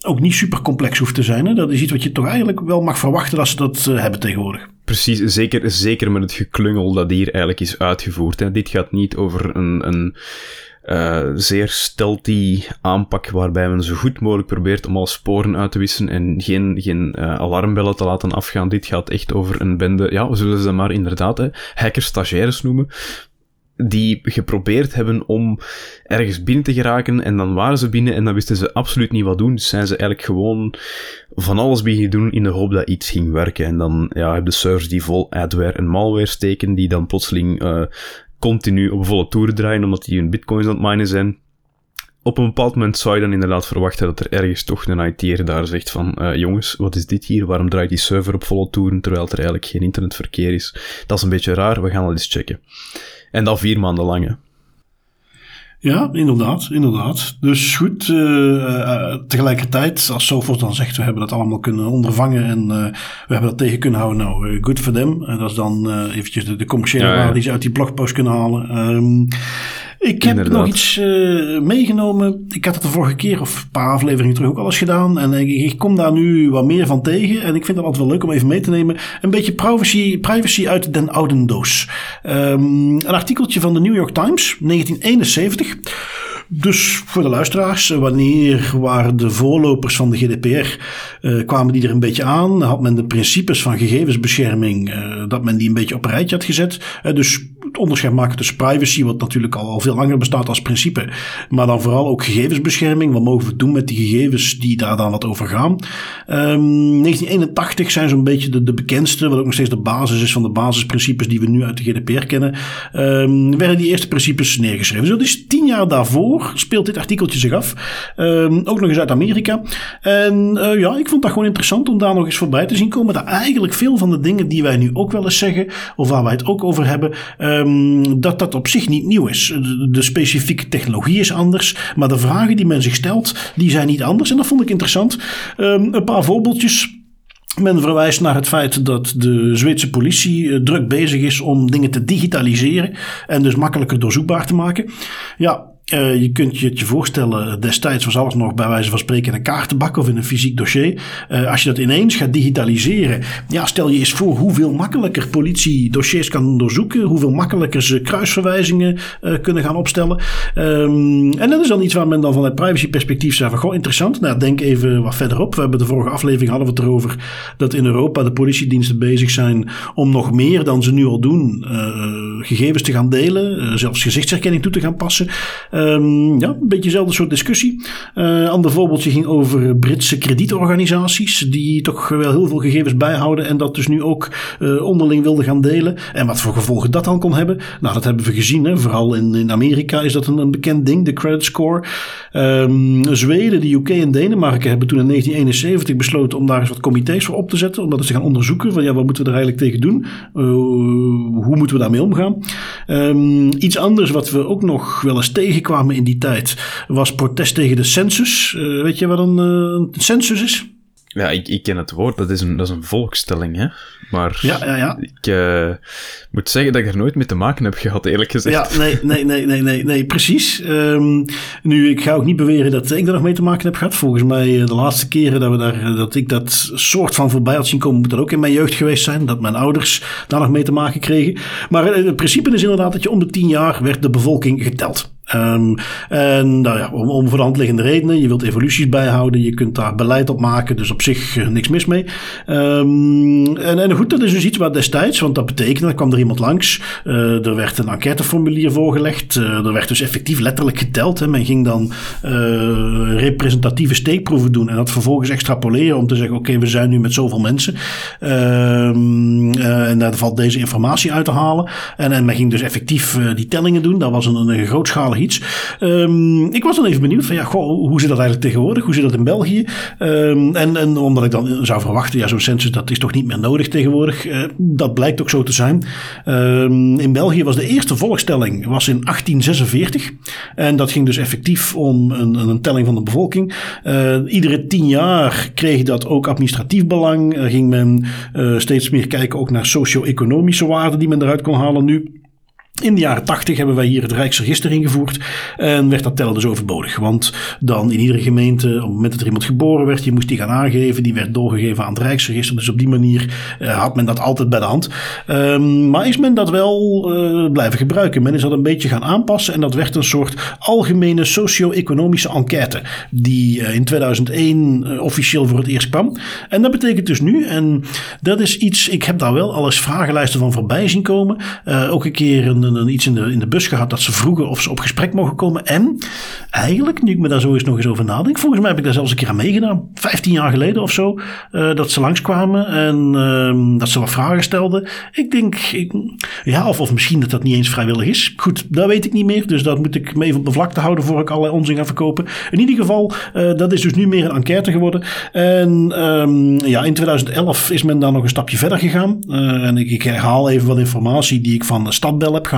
ook niet super complex hoeft te zijn. Hè? Dat is iets wat je toch eigenlijk wel mag verwachten als ze dat uh, hebben tegenwoordig. Precies, zeker, zeker met het geklungel dat hier eigenlijk is uitgevoerd. Hè. Dit gaat niet over een, een uh, zeer stealthy aanpak waarbij men zo goed mogelijk probeert om al sporen uit te wissen en geen, geen uh, alarmbellen te laten afgaan. Dit gaat echt over een bende, ja, we zullen ze maar inderdaad hè, hackers-stagiaires noemen, die geprobeerd hebben om ergens binnen te geraken en dan waren ze binnen en dan wisten ze absoluut niet wat doen. Dus zijn ze eigenlijk gewoon van alles beginnen doen in de hoop dat iets ging werken. En dan ja, heb je servers die vol adware en malware steken, die dan plotseling uh, continu op volle toeren draaien omdat die hun bitcoins aan het minen zijn. Op een bepaald moment zou je dan inderdaad verwachten dat er ergens toch een IT'er daar zegt van uh, jongens, wat is dit hier? Waarom draait die server op volle toeren terwijl er eigenlijk geen internetverkeer is? Dat is een beetje raar, we gaan dat eens checken. En dan vier maanden lang. Hè. Ja, inderdaad, inderdaad. Dus goed, uh, tegelijkertijd, als Sophos dan zegt, we hebben dat allemaal kunnen ondervangen en uh, we hebben dat tegen kunnen houden, nou, good for them. dat is dan eventjes de, de commerciële ja, waarde die ze uit die blogpost kunnen halen. Um, ik heb nog iets uh, meegenomen. Ik had het de vorige keer of een paar afleveringen terug ook al eens gedaan. En ik, ik, kom daar nu wat meer van tegen. En ik vind het altijd wel leuk om even mee te nemen. Een beetje privacy, privacy uit den oude doos. Um, een artikeltje van de New York Times, 1971. Dus voor de luisteraars, wanneer waren de voorlopers van de GDPR? Uh, kwamen die er een beetje aan? Had men de principes van gegevensbescherming, uh, dat men die een beetje op een rijtje had gezet? Dus het onderscheid maken tussen privacy, wat natuurlijk al, al veel langer bestaat als principe, maar dan vooral ook gegevensbescherming. Wat mogen we doen met die gegevens die daar dan wat over gaan? Um, 1981 zijn zo'n beetje de, de bekendste, wat ook nog steeds de basis is van de basisprincipes die we nu uit de GDPR kennen. Um, werden die eerste principes neergeschreven. Dus dat is tien jaar daarvoor speelt dit artikeltje zich af. Um, ook nog eens uit Amerika. En uh, ja, ik vond dat gewoon interessant om daar nog eens voorbij te zien komen. Dat eigenlijk veel van de dingen die wij nu ook wel eens zeggen, of waar wij het ook over hebben, um, dat dat op zich niet nieuw is. De, specifieke technologie is anders, maar de vragen die men zich stelt, die zijn niet anders. En dat vond ik interessant. Um, een paar voorbeeldjes. Men verwijst naar het feit dat de Zweedse politie eh, druk bezig is om dingen te digitaliseren en dus makkelijker doorzoekbaar te maken. Ja, uh, je kunt je het je voorstellen, destijds was alles nog bij wijze van spreken in een kaartenbak of in een fysiek dossier. Uh, als je dat ineens gaat digitaliseren, ja, stel je eens voor hoeveel makkelijker politie dossiers kan doorzoeken, hoeveel makkelijker ze kruisverwijzingen uh, kunnen gaan opstellen. Um, en dat is dan iets waar men dan vanuit privacyperspectief zei van, goh, interessant. Nou, denk even wat verderop. We hebben de vorige aflevering hadden we het erover dat in Europa de politiediensten bezig zijn om nog meer dan ze nu al doen, gegevens te gaan delen, zelfs gezichtsherkenning toe te gaan passen. Um, ja, een beetje dezelfde soort discussie. Uh, een ander voorbeeldje ging over Britse kredietorganisaties, die toch wel heel veel gegevens bijhouden en dat dus nu ook uh, onderling wilden gaan delen. En wat voor gevolgen dat dan kon hebben, nou dat hebben we gezien. Hè. Vooral in, in Amerika is dat een, een bekend ding, de credit score. Um, Zweden, de UK en Denemarken hebben toen in 1971 besloten om daar eens wat comité's voor op te zetten, om dat eens te gaan onderzoeken van ja, wat moeten we er eigenlijk tegen doen? Hoe moeten we daarmee omgaan? Um, iets anders wat we ook nog wel eens tegenkomen kwamen in die tijd was protest tegen de census. Uh, weet je wat een, uh, een census is? Ja, ik, ik ken het woord. Dat is een, dat is een volkstelling, hè. Maar ja, ja, ja. ik uh, moet zeggen dat ik er nooit mee te maken heb gehad, eerlijk gezegd. Ja, nee, nee, nee, nee, nee, nee precies. Um, nu, ik ga ook niet beweren dat ik er nog mee te maken heb gehad. Volgens mij, de laatste keren dat, we daar, dat ik dat soort van voorbij had zien komen, moet dat ook in mijn jeugd geweest zijn. Dat mijn ouders daar nog mee te maken kregen. Maar het principe is inderdaad dat je om de tien jaar werd de bevolking geteld. Um, en nou om, om voor de hand liggende redenen. Je wilt evoluties bijhouden. Je kunt daar beleid op maken. Dus op zich uh, niks mis mee. Um, en, en goed, dat is dus iets wat destijds, want dat betekende, er kwam er iemand langs. Uh, er werd een enquêteformulier voorgelegd. Uh, er werd dus effectief letterlijk geteld. Hè. Men ging dan representatieve steekproeven doen. En dat vervolgens extrapoleren om te zeggen: oké, we zijn nu met zoveel mensen. Um, en daar valt deze informatie uit te halen. En, en men ging dus effectief die tellingen doen. Dat was een, een Ehm, ik was dan even benieuwd van ja, goh, hoe zit dat eigenlijk tegenwoordig? Hoe zit dat in België? Ehm, en, en omdat ik dan zou verwachten, ja, zo'n census dat is toch niet meer nodig tegenwoordig. Uh, dat blijkt ook zo te zijn. Um, in België was de eerste volkstelling was in 1846. En dat ging dus effectief om een, een telling van de bevolking. Uh, iedere tien jaar kreeg dat ook administratief belang. Ging men steeds meer kijken ook naar socio-economische waarden die men eruit kon halen. Nu in de jaren 80 hebben wij hier het Rijksregister ingevoerd en werd dat tellen dus overbodig. Want dan in iedere gemeente, op het moment dat er iemand geboren werd, je moest die gaan aangeven, die werd doorgegeven aan het Rijksregister. Dus op die manier uh, had men dat altijd bij de hand. Um, maar is men dat wel uh, blijven gebruiken? Men is dat een beetje gaan aanpassen en dat werd een soort algemene socio-economische enquête die uh, in 2001 officieel voor het eerst kwam. En dat betekent dus nu, en dat is iets, ik heb daar wel alles vragenlijsten van voorbij zien komen. ook een keer een een, iets in de, in de bus gehad dat ze vroegen of ze op gesprek mogen komen. En eigenlijk, nu ik me daar zo eens nog eens over nadenk, volgens mij heb ik daar zelfs een keer aan meegedaan. 15 jaar geleden of zo. Uh, dat ze langskwamen en uh, dat ze wat vragen stelden. Ik denk, ik, ja, of, of misschien dat dat niet eens vrijwillig is. Goed, dat weet ik niet meer. Dus dat moet ik me even op de vlakte houden voor ik allerlei onzin ga verkopen. In ieder geval, uh, dat is dus nu meer een enquête geworden. En um, ja, in 2011 is men daar nog een stapje verder gegaan. Uh, en ik, ik herhaal even wat informatie die ik van de Stadbel heb gehaald.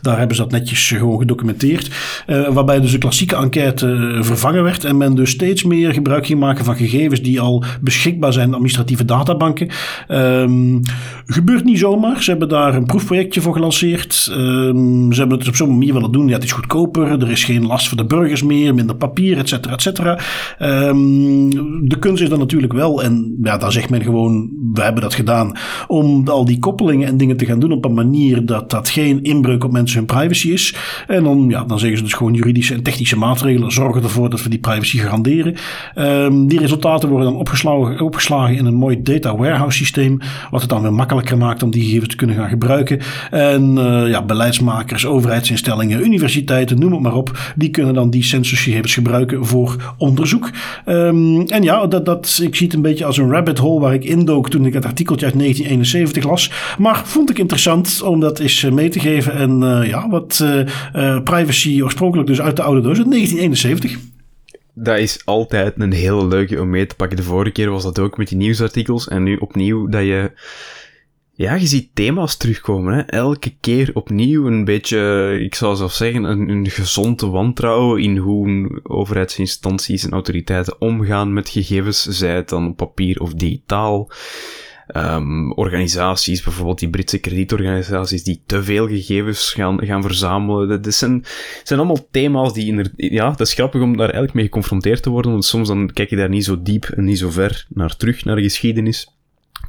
Daar hebben ze dat netjes gewoon gedocumenteerd. Uh, waarbij dus de klassieke enquête eh, vervangen werd. En men dus steeds meer gebruik ging maken van gegevens die al beschikbaar zijn in administratieve databanken. Um, gebeurt niet zomaar. Ze hebben daar een proefprojectje voor gelanceerd. Um, ze hebben het op zo'n manier willen doen. Ja, het is goedkoper. Er is geen last voor de burgers meer. Minder papier, et cetera, et cetera. Um, de kunst is dan natuurlijk wel. En ja, daar zegt men gewoon, we hebben dat gedaan. Om al die koppelingen en dingen te gaan doen op een manier dat dat geen inbreuk op mensen hun privacy is. En dan, ja, dan zeggen ze dus gewoon juridische en technische maatregelen zorgen ervoor dat we die privacy garanderen. Um, die resultaten worden dan opgeslagen, opgeslagen in een mooi data warehouse systeem, wat het dan weer makkelijker maakt om die gegevens te kunnen gaan gebruiken. En uh, ja, beleidsmakers, overheidsinstellingen, universiteiten, noem het maar op, die kunnen dan die censusgegevens gebruiken voor onderzoek. Um, en ja, dat, dat, ik zie het een beetje als een rabbit hole waar ik indook toen ik het artikeltje uit 1971 las. Maar vond ik interessant om dat eens eh, mee te geven en uh, ja, wat uh, privacy oorspronkelijk dus uit de oude doos uit 1971. Dat is altijd een hele leuke om mee te pakken. De vorige keer was dat ook met die nieuwsartikels. En nu opnieuw dat je... Ja, je ziet thema's terugkomen. Hè? Elke keer opnieuw een beetje, ik zou zo zeggen, een, een gezonde wantrouwen in hoe overheidsinstanties en autoriteiten omgaan met gegevens, zij het dan op papier of digitaal um, organisaties, bijvoorbeeld die Britse kredietorganisaties, die te veel gegevens gaan, gaan verzamelen. Dat zijn, zijn allemaal thema's die, in ja, dat is grappig om daar eigenlijk mee geconfronteerd te worden, want soms dan kijk je daar niet zo diep en niet zo ver naar terug, naar de geschiedenis.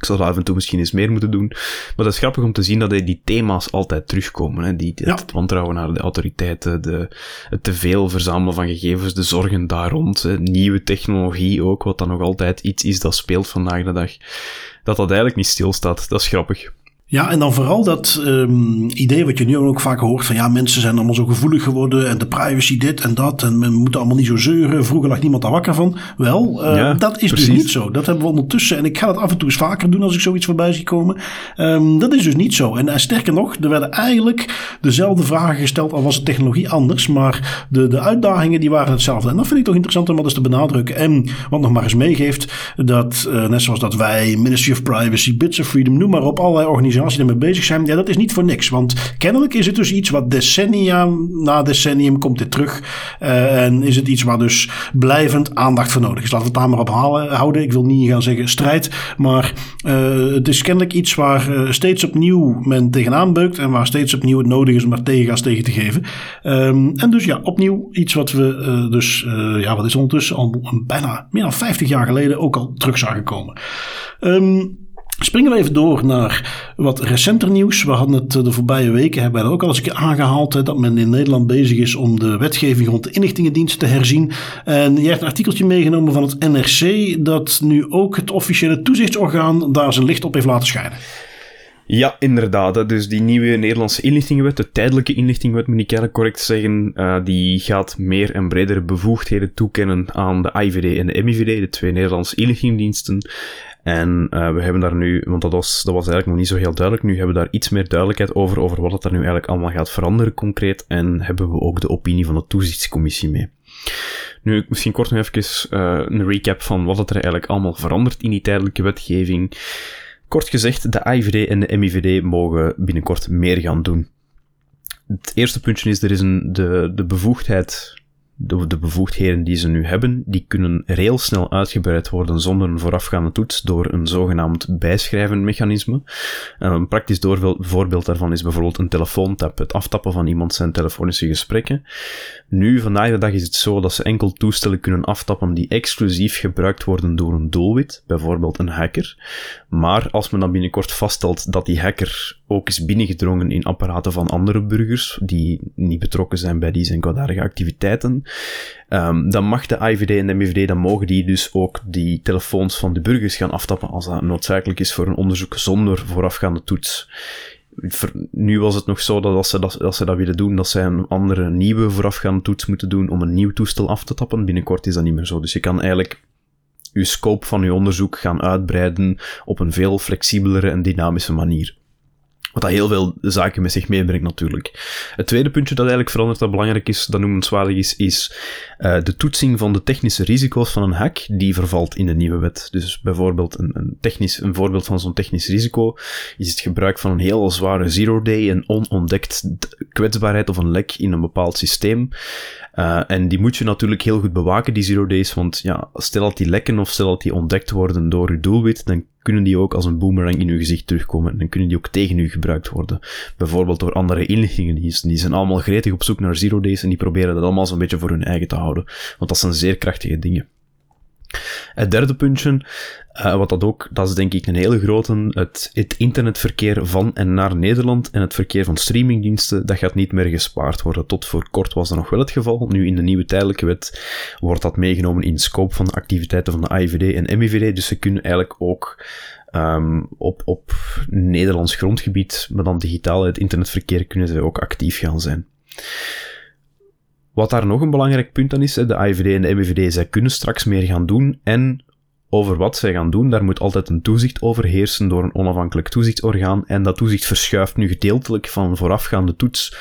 Ik zal af en toe misschien eens meer moeten doen. Maar dat is grappig om te zien dat die thema's altijd terugkomen. Hè? Die, ja. Het wantrouwen naar de autoriteiten, de, het te veel verzamelen van gegevens, de zorgen daar rond, hè? nieuwe technologie ook, wat dan nog altijd iets is dat speelt vandaag de dag dat dat eigenlijk niet stilstaat. Dat is grappig. Ja, en dan vooral dat um, idee wat je nu ook vaak hoort van ja, mensen zijn allemaal zo gevoelig geworden en de privacy dit en dat en men moet allemaal niet zo zeuren. Vroeger lag niemand daar wakker van. Wel, uh, ja, dat is dus precies. dus niet zo. Dat hebben we ondertussen en ik ga dat af en toe eens vaker doen als ik zoiets voorbij zie komen. Um, dat is dus niet zo. En uh, sterker nog, er werden eigenlijk dezelfde vragen gesteld, al was de technologie anders, maar de, de uitdagingen die waren hetzelfde. En dat vind ik toch interessant om dat eens te benadrukken. En wat nog maar eens meegeeft, dat uh, net zoals dat wij, Ministry of Privacy, Bits of Freedom, noem maar op, allerlei organisaties organisaties ermee bezig zijn, ja, dat is niet voor niks. Want kennelijk is het dus iets wat decennia na decennium komt dit terug. Uh, en is het iets waar dus blijvend aandacht voor nodig is. Laten we het daar maar op halen, houden. Ik wil niet gaan zeggen strijd. Maar uh, het is kennelijk iets waar uh, steeds opnieuw men tegenaan beukt. En waar steeds opnieuw het nodig is om daar tegengas tegen te geven. Um, en dus ja, opnieuw iets wat we dus, ja, wat is ondertussen al bijna meer dan 50 jaar geleden ook al terug zagen komen. Um, Springen we even door naar wat recenter nieuws. We hadden het de voorbije weken, hebben we ook al eens een keer aangehaald, dat men in Nederland bezig is om de wetgeving rond de inlichtingendienst te herzien. En je hebt een artikeltje meegenomen van het NRC, dat nu ook het officiële toezichtsorgaan daar zijn licht op heeft laten schijnen. Ja, inderdaad. Dus die nieuwe Nederlandse inlichtingenwet, de tijdelijke inlichtingenwet moet ik eigenlijk correct zeggen, uh, die gaat meer en bredere bevoegdheden toekennen aan de IVD en de MIVD, de twee Nederlandse inlichtingendiensten. En uh, we hebben daar nu, want dat was, dat was eigenlijk nog niet zo heel duidelijk, nu hebben we daar iets meer duidelijkheid over, over wat het er nu eigenlijk allemaal gaat veranderen concreet, en hebben we ook de opinie van de toezichtscommissie mee. Nu, misschien kort nog even uh, een recap van wat het er eigenlijk allemaal verandert in die tijdelijke wetgeving. Kort gezegd, de IVD en de MIVD mogen binnenkort meer gaan doen. Het eerste puntje is, er is een, de, de bevoegdheid de, de bevoegdheden die ze nu hebben, die kunnen heel snel uitgebreid worden zonder een voorafgaande toets door een zogenaamd bijschrijvenmechanisme. En een praktisch voorbeeld daarvan is bijvoorbeeld een telefoontap, het aftappen van iemand zijn telefonische gesprekken. Nu, vandaag de dag is het zo dat ze enkel toestellen kunnen aftappen die exclusief gebruikt worden door een doelwit, bijvoorbeeld een hacker. Maar als men dan binnenkort vaststelt dat die hacker ook is binnengedrongen in apparaten van andere burgers, die niet betrokken zijn bij die zijn activiteiten, um, dan mag de IVD en de MVD, dan mogen die dus ook die telefoons van de burgers gaan aftappen als dat noodzakelijk is voor een onderzoek zonder voorafgaande toets. Nu was het nog zo dat als ze dat, als ze dat willen doen, dat zij een andere nieuwe voorafgaande toets moeten doen om een nieuw toestel af te tappen. Binnenkort is dat niet meer zo. Dus je kan eigenlijk je scope van je onderzoek gaan uitbreiden op een veel flexibelere en dynamische manier. Wat dat heel veel zaken met zich meebrengt natuurlijk. Het tweede puntje dat eigenlijk verandert dat belangrijk is, dat noemenswaardig is, is uh, de toetsing van de technische risico's van een hack, die vervalt in de nieuwe wet. Dus bijvoorbeeld een, een, technisch, een voorbeeld van zo'n technisch risico is het gebruik van een heel zware zero-day en onontdekt kwetsbaarheid of een lek in een bepaald systeem. Uh, en die moet je natuurlijk heel goed bewaken, die zero days, want ja, stel dat die lekken of stel dat die ontdekt worden door je doelwit, dan kunnen die ook als een boomerang in uw gezicht terugkomen. En dan kunnen die ook tegen u gebruikt worden. Bijvoorbeeld door andere inlichtingendiensten. Die zijn allemaal gretig op zoek naar zero days en die proberen dat allemaal zo'n beetje voor hun eigen te houden. Want dat zijn zeer krachtige dingen. Het derde puntje, uh, wat dat ook, dat is denk ik een hele grote, het, het internetverkeer van en naar Nederland en het verkeer van streamingdiensten, dat gaat niet meer gespaard worden. Tot voor kort was dat nog wel het geval. Nu in de nieuwe tijdelijke wet wordt dat meegenomen in scope van de activiteiten van de AIVD en MIVD, dus ze kunnen eigenlijk ook um, op, op Nederlands grondgebied, maar dan digitaal, het internetverkeer, kunnen ze ook actief gaan zijn. Wat daar nog een belangrijk punt aan is, de IVD en de MVD, zij kunnen straks meer gaan doen en over wat zij gaan doen, daar moet altijd een toezicht over heersen door een onafhankelijk toezichtsorgaan en dat toezicht verschuift nu gedeeltelijk van voorafgaande toets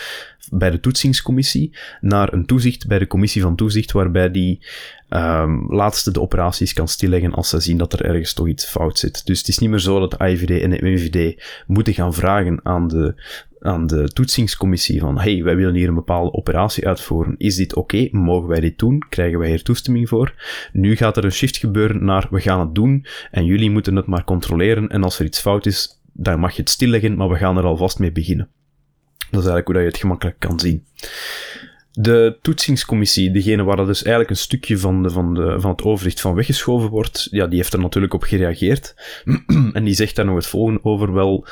bij de toetsingscommissie naar een toezicht bij de commissie van toezicht, waarbij die um, laatste de operaties kan stilleggen als ze zien dat er ergens toch iets fout zit. Dus het is niet meer zo dat de IVD en de MVD moeten gaan vragen aan de aan de toetsingscommissie van hey, wij willen hier een bepaalde operatie uitvoeren. Is dit oké? Mogen wij dit doen? Krijgen wij hier toestemming voor? Nu gaat er een shift gebeuren naar we gaan het doen en jullie moeten het maar controleren en als er iets fout is, dan mag je het stilleggen, maar we gaan er alvast mee beginnen. Dat is eigenlijk hoe je het gemakkelijk kan zien. De toetsingscommissie, degene waar dat dus eigenlijk een stukje van, de, van, de, van het overzicht van weggeschoven wordt, ja, die heeft er natuurlijk op gereageerd. en die zegt daar nog het volgende over. Wel,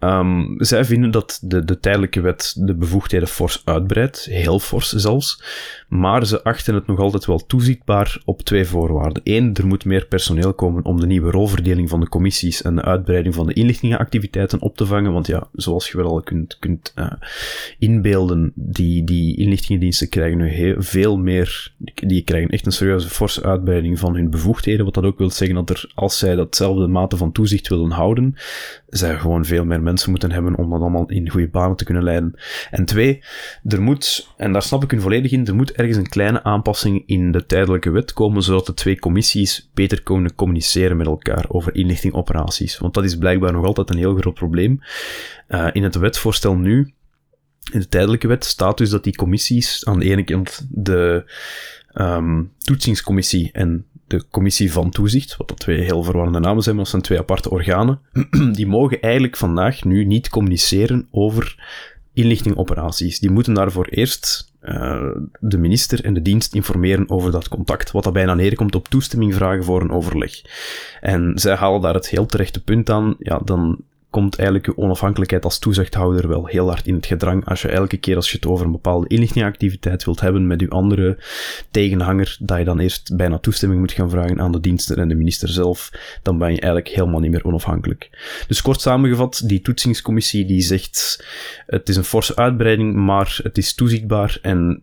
Um, zij vinden dat de, de tijdelijke wet de bevoegdheden fors uitbreidt, heel fors zelfs, maar ze achten het nog altijd wel toezichtbaar op twee voorwaarden. Eén, er moet meer personeel komen om de nieuwe rolverdeling van de commissies en de uitbreiding van de inlichtingenactiviteiten op te vangen, want ja, zoals je wel al kunt, kunt uh, inbeelden, die, die inlichtingendiensten krijgen nu heel, veel meer, die krijgen echt een serieuze forse uitbreiding van hun bevoegdheden, wat dat ook wil zeggen dat er, als zij datzelfde mate van toezicht willen houden, zij gewoon veel meer mensen moeten hebben om dat allemaal in goede banen te kunnen leiden. En twee, er moet, en daar snap ik hun volledig in, er moet ergens een kleine aanpassing in de tijdelijke wet komen, zodat de twee commissies beter kunnen communiceren met elkaar over inlichtingoperaties. Want dat is blijkbaar nog altijd een heel groot probleem. Uh, in het wetsvoorstel nu, in de tijdelijke wet, staat dus dat die commissies aan de ene kant de um, toetsingscommissie en de commissie van toezicht, wat dat twee heel verwarrende namen zijn, maar dat zijn twee aparte organen, die mogen eigenlijk vandaag nu niet communiceren over inlichtingoperaties. Die moeten daarvoor eerst uh, de minister en de dienst informeren over dat contact, wat dat bijna neerkomt op toestemming vragen voor een overleg. En zij halen daar het heel terechte punt aan, ja, dan komt eigenlijk je onafhankelijkheid als toezichthouder wel heel hard in het gedrang. Als je elke keer als je het over een bepaalde inlichtingactiviteit wilt hebben met je andere tegenhanger, dat je dan eerst bijna toestemming moet gaan vragen aan de diensten en de minister zelf, dan ben je eigenlijk helemaal niet meer onafhankelijk. Dus kort samengevat, die toetsingscommissie die zegt, het is een forse uitbreiding, maar het is toezichtbaar en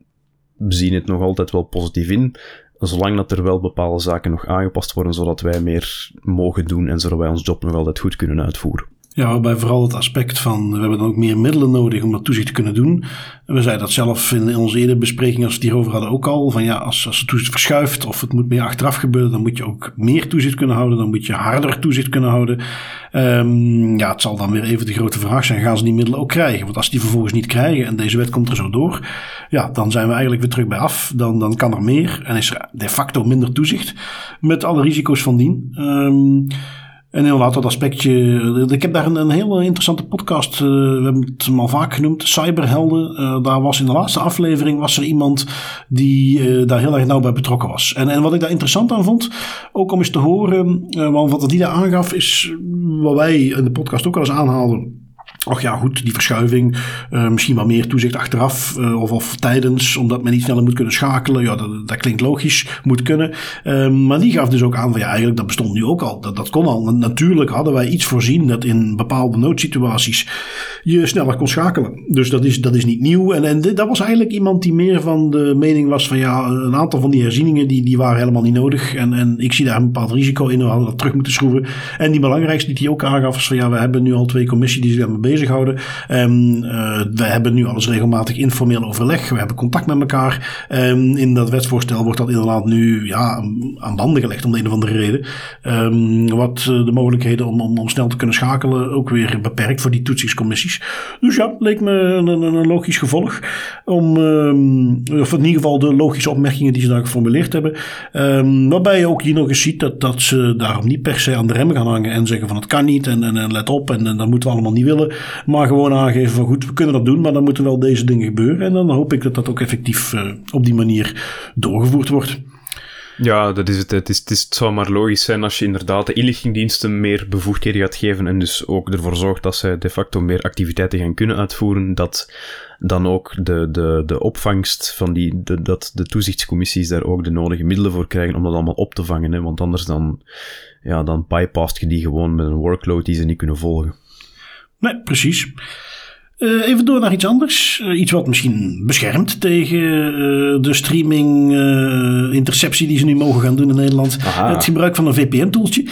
we zien het nog altijd wel positief in. zolang dat er wel bepaalde zaken nog aangepast worden, zodat wij meer mogen doen en zodat wij ons job nog altijd goed kunnen uitvoeren. Ja, waarbij vooral het aspect van we hebben dan ook meer middelen nodig om dat toezicht te kunnen doen. We zeiden dat zelf in onze eerdere bespreking, als we het hierover hadden, ook al. Van ja, als, als het toezicht verschuift of het moet meer achteraf gebeuren, dan moet je ook meer toezicht kunnen houden. Dan moet je harder toezicht kunnen houden. Um, ja, het zal dan weer even de grote vraag zijn: gaan ze die middelen ook krijgen? Want als die vervolgens niet krijgen en deze wet komt er zo door, ja, dan zijn we eigenlijk weer terug bij af. Dan, dan kan er meer en is er de facto minder toezicht met alle risico's van dien. Um, en inderdaad, dat aspectje. Ik heb daar een, een hele interessante podcast. Uh, we hebben het al vaak genoemd. Cyberhelden. Uh, daar was in de laatste aflevering was er iemand die uh, daar heel erg nauw bij betrokken was. En, en wat ik daar interessant aan vond, ook om eens te horen, want wat die daar aangaf, is wat wij in de podcast ook al eens aanhaalden. Och ja, goed, die verschuiving. Uh, misschien wel meer toezicht achteraf uh, of, of tijdens, omdat men niet sneller moet kunnen schakelen. Ja, dat, dat klinkt logisch, moet kunnen. Uh, maar die gaf dus ook aan van ja, eigenlijk dat bestond nu ook al. Dat, dat kon al. Natuurlijk hadden wij iets voorzien dat in bepaalde noodsituaties je sneller kon schakelen. Dus dat is, dat is niet nieuw. En, en dat was eigenlijk iemand die meer van de mening was van ja, een aantal van die herzieningen die, die waren helemaal niet nodig. En, en ik zie daar een bepaald risico in. We hadden dat terug moeten schroeven. En die belangrijkste die hij ook aangaf was van ja, we hebben nu al twee commissies die zich daarmee bezighouden. Um, uh, we hebben nu alles regelmatig informeel overleg. We hebben contact met elkaar. Um, in dat wetsvoorstel wordt dat inderdaad nu ja, aan banden gelegd om de een of andere reden. Um, wat de mogelijkheden om, om, snel te kunnen schakelen ook weer beperkt voor die toetsingscommissies. Dus ja, leek me een, een, logisch gevolg. Om, of in ieder geval de logische opmerkingen die ze daar geformuleerd hebben. waarbij je ook hier nog eens ziet dat, ze daarom niet per se aan de rem gaan hangen en zeggen van het kan niet en, en, en let op en, en dat moeten we allemaal niet willen. Maar gewoon aangeven van goed, we kunnen dat doen, maar dan moeten wel deze dingen gebeuren. En dan hoop ik dat dat ook effectief uh, op die manier doorgevoerd wordt. Ja, dat is het. Het, is, het, is, zou maar logisch zijn als je inderdaad de inlichtingdiensten meer bevoegdheden gaat geven en dus ook ervoor zorgt dat zij de facto meer activiteiten gaan kunnen uitvoeren, dat dan ook de, de, de opvangst van die, de, dat de toezichtscommissies daar ook de nodige middelen voor krijgen om dat allemaal op te vangen. Hè? Want anders dan, ja, dan bypast je die gewoon met een workload die ze niet kunnen volgen. Nee, precies. Uh, even door naar iets anders. Uh, iets wat misschien beschermt tegen uh, de streaming interceptie die ze nu mogen gaan doen in Nederland. Aha. Het gebruik van een VPN-toeltje.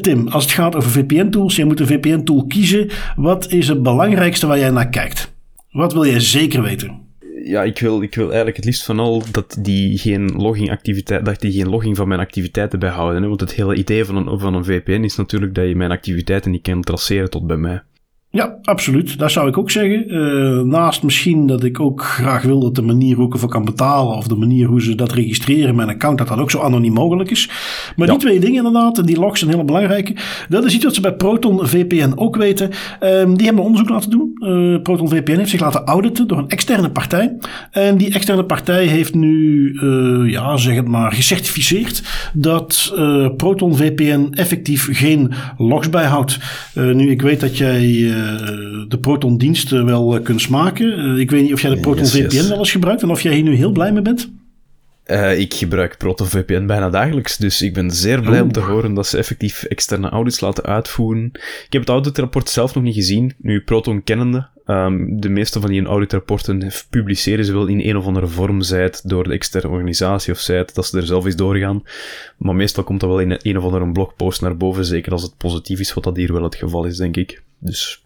Tim, als het gaat over VPN-tools, jij moet een VPN-tool kiezen. Wat is het belangrijkste waar jij naar kijkt? Wat wil jij zeker weten? ja, ik wil, ik wil eigenlijk het liefst van al dat die geen logging activiteit, dat die geen logging van mijn activiteiten bijhouden. Hè? Want het hele idee van een, van een VPN is natuurlijk dat je mijn activiteiten niet kan traceren tot bij mij. Ja, absoluut. Dat zou ik ook zeggen. Uh, naast misschien dat ik ook graag wil dat de manier hoe ik ervoor kan betalen. of de manier hoe ze dat registreren, mijn account, dat dat ook zo anoniem mogelijk is. Maar die twee dingen inderdaad, en die logs zijn heel belangrijke. Dat is iets wat ze bij Proton VPN ook weten. Um, die hebben onderzoek laten doen. Uh, Proton VPN heeft zich laten auditen door een externe partij. En die externe partij heeft nu, uh, ja, zeg het maar, gecertificeerd dat Proton VPN effectief geen logs bijhoudt. nu, ik weet dat jij de Proton-diensten wel eh, kunt smaken. Eh, ik weet niet of jij de Proton yes, VPN yes. wel eens gebruikt en of jij hier nu heel blij mee bent. Uh, ik gebruik Proton VPN bijna dagelijks, dus ik ben zeer blij om te horen dat ze effectief externe audits laten uitvoeren. Ik heb het auditrapport zelf nog niet gezien, nu Proton kennende. Um, de meeste van die auditrapporten publiceren ze wel in een of andere vorm, zij het door de externe organisatie of zij het dat ze er zelf eens doorgaan. Maar meestal komt dat wel in een of andere blogpost naar boven, zeker als het positief is, wat dat hier wel het geval is, denk ik. Dus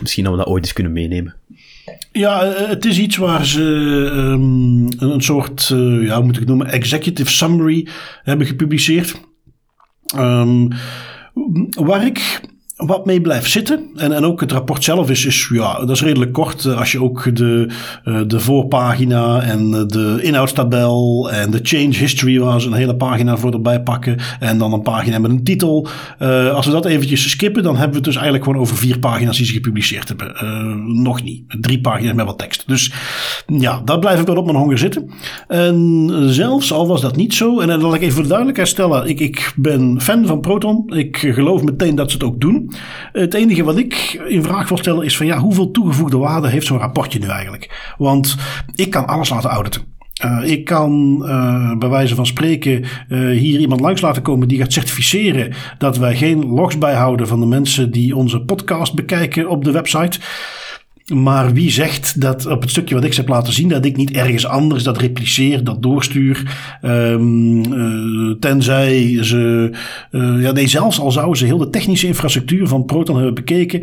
Misschien dat we dat ooit eens kunnen meenemen. Ja, eh, het is iets waar ze um, een soort, uh, ja, hoe moet ik het noemen, executive summary hebben gepubliceerd. Um, waar ik wat mee blijft zitten. En, en ook het rapport zelf is, is ja, dat is redelijk kort. Eh, als je ook de, eh, de voorpagina en de inhoudstabel en de change history waar ze een hele pagina voor erbij pakken. En dan een pagina met een titel. Als we dat eventjes skippen, dan hebben we het dus eigenlijk gewoon over vier pagina's die ze gepubliceerd hebben. Nog niet. Drie pagina's met wat tekst. Dus ja, daar blijf ik wel op mijn honger zitten. En zelfs al was dat niet zo. En dan laat ik even voor de duidelijkheid stellen. Ik, ik ben fan van Proton. Ik geloof meteen dat ze het ook doen. Het enige wat ik in vraag wil stellen is van ja, hoeveel toegevoegde waarde heeft zo'n rapportje nu eigenlijk? Want ik kan alles laten auditen. Uh, ik kan uh, bij wijze van spreken uh, hier iemand langs laten komen die gaat certificeren dat wij geen logs bijhouden van de mensen die onze podcast bekijken op de website. Maar wie zegt dat op het stukje wat ik ze heb laten zien, dat ik niet ergens anders dat repliceer, dat doorstuur. Um, tenzij ze, uh, ja nee, zelfs al zouden ze heel de technische infrastructuur van Proton hebben bekeken.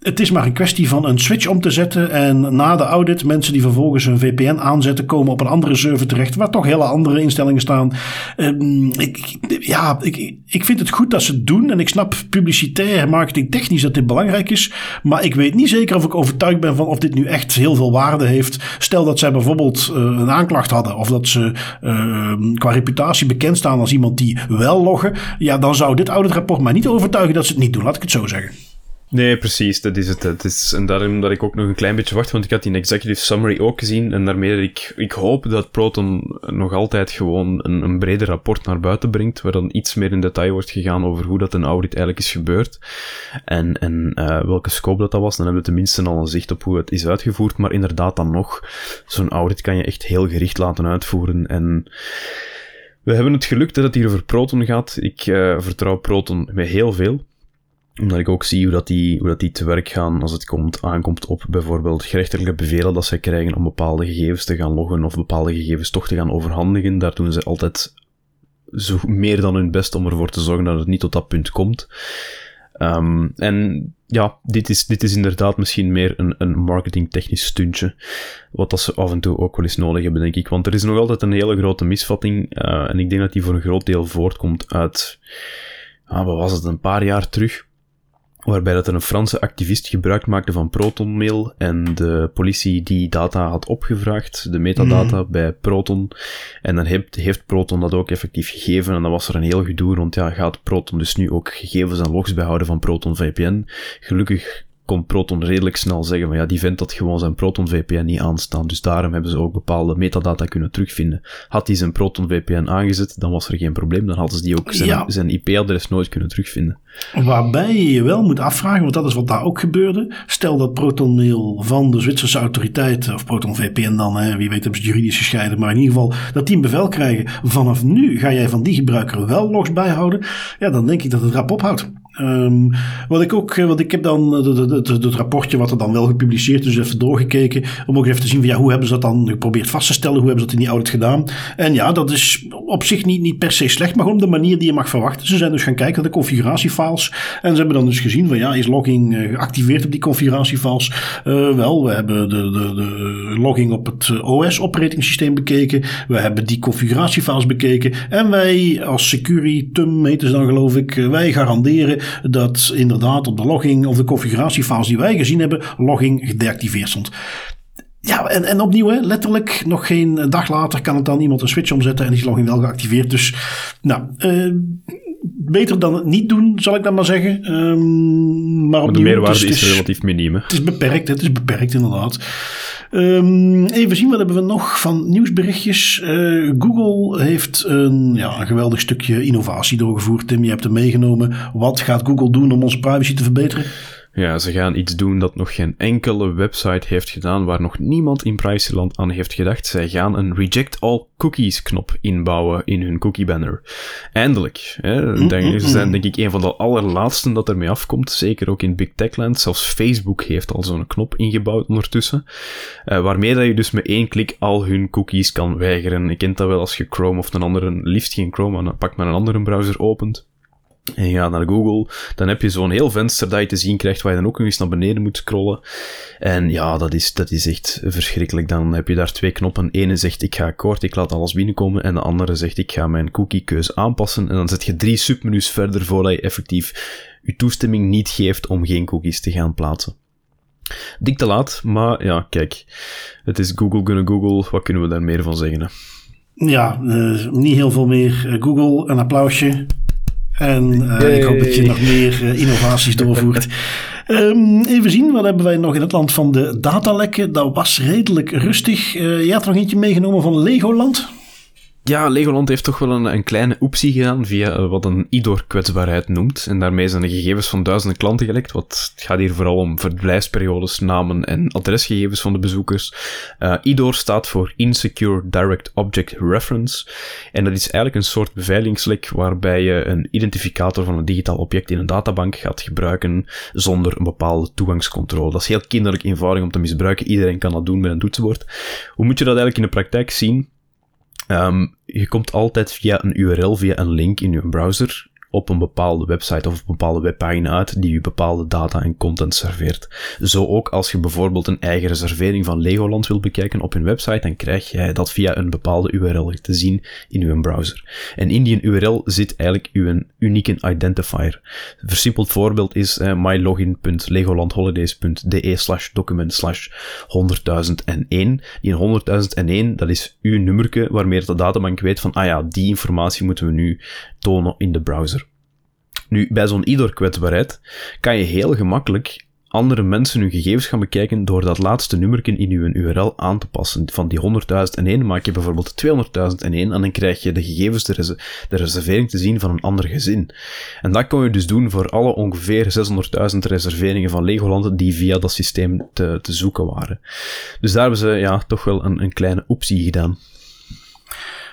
Het is maar een kwestie van een switch om te zetten. En na de audit, mensen die vervolgens een VPN aanzetten, komen op een andere server terecht, waar toch hele andere instellingen staan. Um, ik, ja, ik, ik vind het goed dat ze het doen. En ik snap publicitair, marketing technisch dat dit belangrijk is. Maar ik weet niet zeker of ik overtuigd ben van of dit nu echt heel veel waarde heeft. Stel dat zij bijvoorbeeld uh, een aanklacht hadden. Of dat ze uh, qua reputatie bekend staan als iemand die wel loggen. Ja, dan zou dit auditrapport mij niet overtuigen dat ze het niet doen. Laat ik het zo zeggen. Nee, precies, dat is het. het is, en daarom dat ik ook nog een klein beetje wacht, want ik had die executive summary ook gezien. En daarmee ik, ik hoop dat Proton nog altijd gewoon een, een breder rapport naar buiten brengt, waar dan iets meer in detail wordt gegaan over hoe dat een audit eigenlijk is gebeurd. En, en uh, welke scope dat, dat was. Dan hebben we tenminste al een zicht op hoe het is uitgevoerd. Maar inderdaad, dan nog, zo'n audit kan je echt heel gericht laten uitvoeren. En we hebben het geluk dat het hier over Proton gaat. Ik uh, vertrouw Proton met heel veel omdat ik ook zie hoe, dat die, hoe dat die te werk gaan als het komt, aankomt op bijvoorbeeld gerechtelijke bevelen dat zij krijgen om bepaalde gegevens te gaan loggen of bepaalde gegevens toch te gaan overhandigen. Daar doen ze altijd zo meer dan hun best om ervoor te zorgen dat het niet tot dat punt komt. Um, en ja, dit is, dit is inderdaad misschien meer een, een marketingtechnisch stuntje. Wat dat ze af en toe ook wel eens nodig hebben, denk ik. Want er is nog altijd een hele grote misvatting. Uh, en ik denk dat die voor een groot deel voortkomt uit, ah, wat was het, een paar jaar terug waarbij dat er een Franse activist gebruik maakte van ProtonMail en de politie die data had opgevraagd, de metadata mm. bij Proton. En dan heeft, heeft Proton dat ook effectief gegeven en dan was er een heel gedoe rond, ja, gaat Proton dus nu ook gegevens en logs bijhouden van Proton VPN? Gelukkig kon Proton redelijk snel zeggen van ja, die vindt dat gewoon zijn Proton VPN niet aanstaan. Dus daarom hebben ze ook bepaalde metadata kunnen terugvinden. Had hij zijn Proton VPN aangezet, dan was er geen probleem. Dan hadden ze die ook zijn, zijn IP-adres nooit kunnen terugvinden. Waarbij je je wel moet afvragen, want dat is wat daar ook gebeurde. Stel dat ProtonMail van de Zwitserse autoriteiten, of Proton VPN dan, hè, wie weet hebben ze juridisch gescheiden, maar in ieder geval dat die een bevel krijgen. Vanaf nu ga jij van die gebruiker wel logs bijhouden. Ja, dan denk ik dat het rap ophoudt. Um, wat ik ook, eh, want ik heb dan het rapportje wat er dan wel gepubliceerd is, even doorgekeken. Om ook even te zien van ja, hoe hebben ze dat dan geprobeerd vast te stellen? Hoe hebben ze dat in die audit gedaan? En ja, dat is op zich niet, niet per se slecht, maar gewoon de manier die je mag verwachten. Ze zijn dus gaan kijken naar de configuratiefiles. En ze hebben dan dus gezien van ja, is logging eh, geactiveerd op die configuratiefiles? Wel, we hebben de, de, de logging op het OS operating systeem bekeken. We hebben die configuratiefiles bekeken. En wij als Securitum, heten ze dan geloof ik, wij garanderen dat inderdaad op de logging of de configuratiefase die wij gezien hebben, logging gedeactiveerd stond. Ja, en, en opnieuw, hè, letterlijk nog geen dag later kan het dan iemand een switch omzetten en is logging wel geactiveerd. Dus, nou, uh, beter dan het niet doen, zal ik dan maar zeggen. Um, maar, de meerwaarde is, is, relatief miniem. Het is beperkt, het is beperkt inderdaad. Um, even zien, wat hebben we nog van nieuwsberichtjes? Uh, Google heeft een, ja, een geweldig stukje innovatie doorgevoerd. Tim, je hebt hem meegenomen. Wat gaat Google doen om onze privacy te verbeteren? Ja, ze gaan iets doen dat nog geen enkele website heeft gedaan, waar nog niemand in privacyland aan heeft gedacht. Zij gaan een Reject All Cookies knop inbouwen in hun cookie banner. Eindelijk. Hè? Denk, ze zijn denk ik een van de allerlaatsten dat ermee afkomt. Zeker ook in Big Tech Land. Zelfs Facebook heeft al zo'n knop ingebouwd ondertussen. Uh, waarmee dat je dus met één klik al hun cookies kan weigeren. Je kent dat wel als je Chrome of een andere, liefst geen Chrome, maar pakt men een andere browser opent en je gaat naar Google, dan heb je zo'n heel venster dat je te zien krijgt waar je dan ook nog eens naar beneden moet scrollen. En ja, dat is, dat is echt verschrikkelijk. Dan heb je daar twee knoppen. Ene zegt ik ga akkoord, ik laat alles binnenkomen. En de andere zegt ik ga mijn cookiekeuze aanpassen. En dan zet je drie submenus verder voordat je effectief je toestemming niet geeft om geen cookies te gaan plaatsen. Dik te laat, maar ja, kijk. Het is Google kunnen Google. Wat kunnen we daar meer van zeggen? Hè? Ja, uh, niet heel veel meer. Uh, Google, een applausje. En uh, ik hoop dat je nog meer uh, innovaties doorvoert. Um, even zien, wat hebben wij nog in het land van de datalekken? Dat was redelijk rustig. Uh, jij had nog eentje meegenomen van Legoland? Ja, Legoland heeft toch wel een, een kleine optie gedaan via eh, wat een IDOR-kwetsbaarheid noemt. En daarmee zijn de gegevens van duizenden klanten gelekt. Wat, gaat hier vooral om verblijfsperiodes, namen en adresgegevens van de bezoekers. Uh, IDOR staat voor Insecure Direct Object Reference. En dat is eigenlijk een soort beveiligingslek waarbij je een identificator van een digitaal object in een databank gaat gebruiken zonder een bepaalde toegangscontrole. Dat is heel kinderlijk eenvoudig om te misbruiken. Iedereen kan dat doen met een toetsenbord. Hoe moet je dat eigenlijk in de praktijk zien? Um, je komt altijd via een URL, via een link in je browser op een bepaalde website of een bepaalde webpagina uit die je bepaalde data en content serveert. Zo ook als je bijvoorbeeld een eigen reservering van Legoland wilt bekijken op hun website, dan krijg jij dat via een bepaalde URL te zien in je browser. En in die URL zit eigenlijk uw unieke identifier. Een versimpeld voorbeeld is uh, mylogin.legolandholidays.de slash document slash 100.001. Die 100.001, dat is uw nummerke waarmee de databank weet van, ah ja, die informatie moeten we nu tonen in de browser. Nu, bij zo'n IDOR-kwetsbaarheid kan je heel gemakkelijk andere mensen hun gegevens gaan bekijken door dat laatste nummerken in uw URL aan te passen. Van die 100.001 maak je bijvoorbeeld 200.001 en dan krijg je de gegevens, de, res de, reservering te zien van een ander gezin. En dat kon je dus doen voor alle ongeveer 600.000 reserveringen van Legoland die via dat systeem te, te zoeken waren. Dus daar hebben ze ja, toch wel een, een kleine optie gedaan.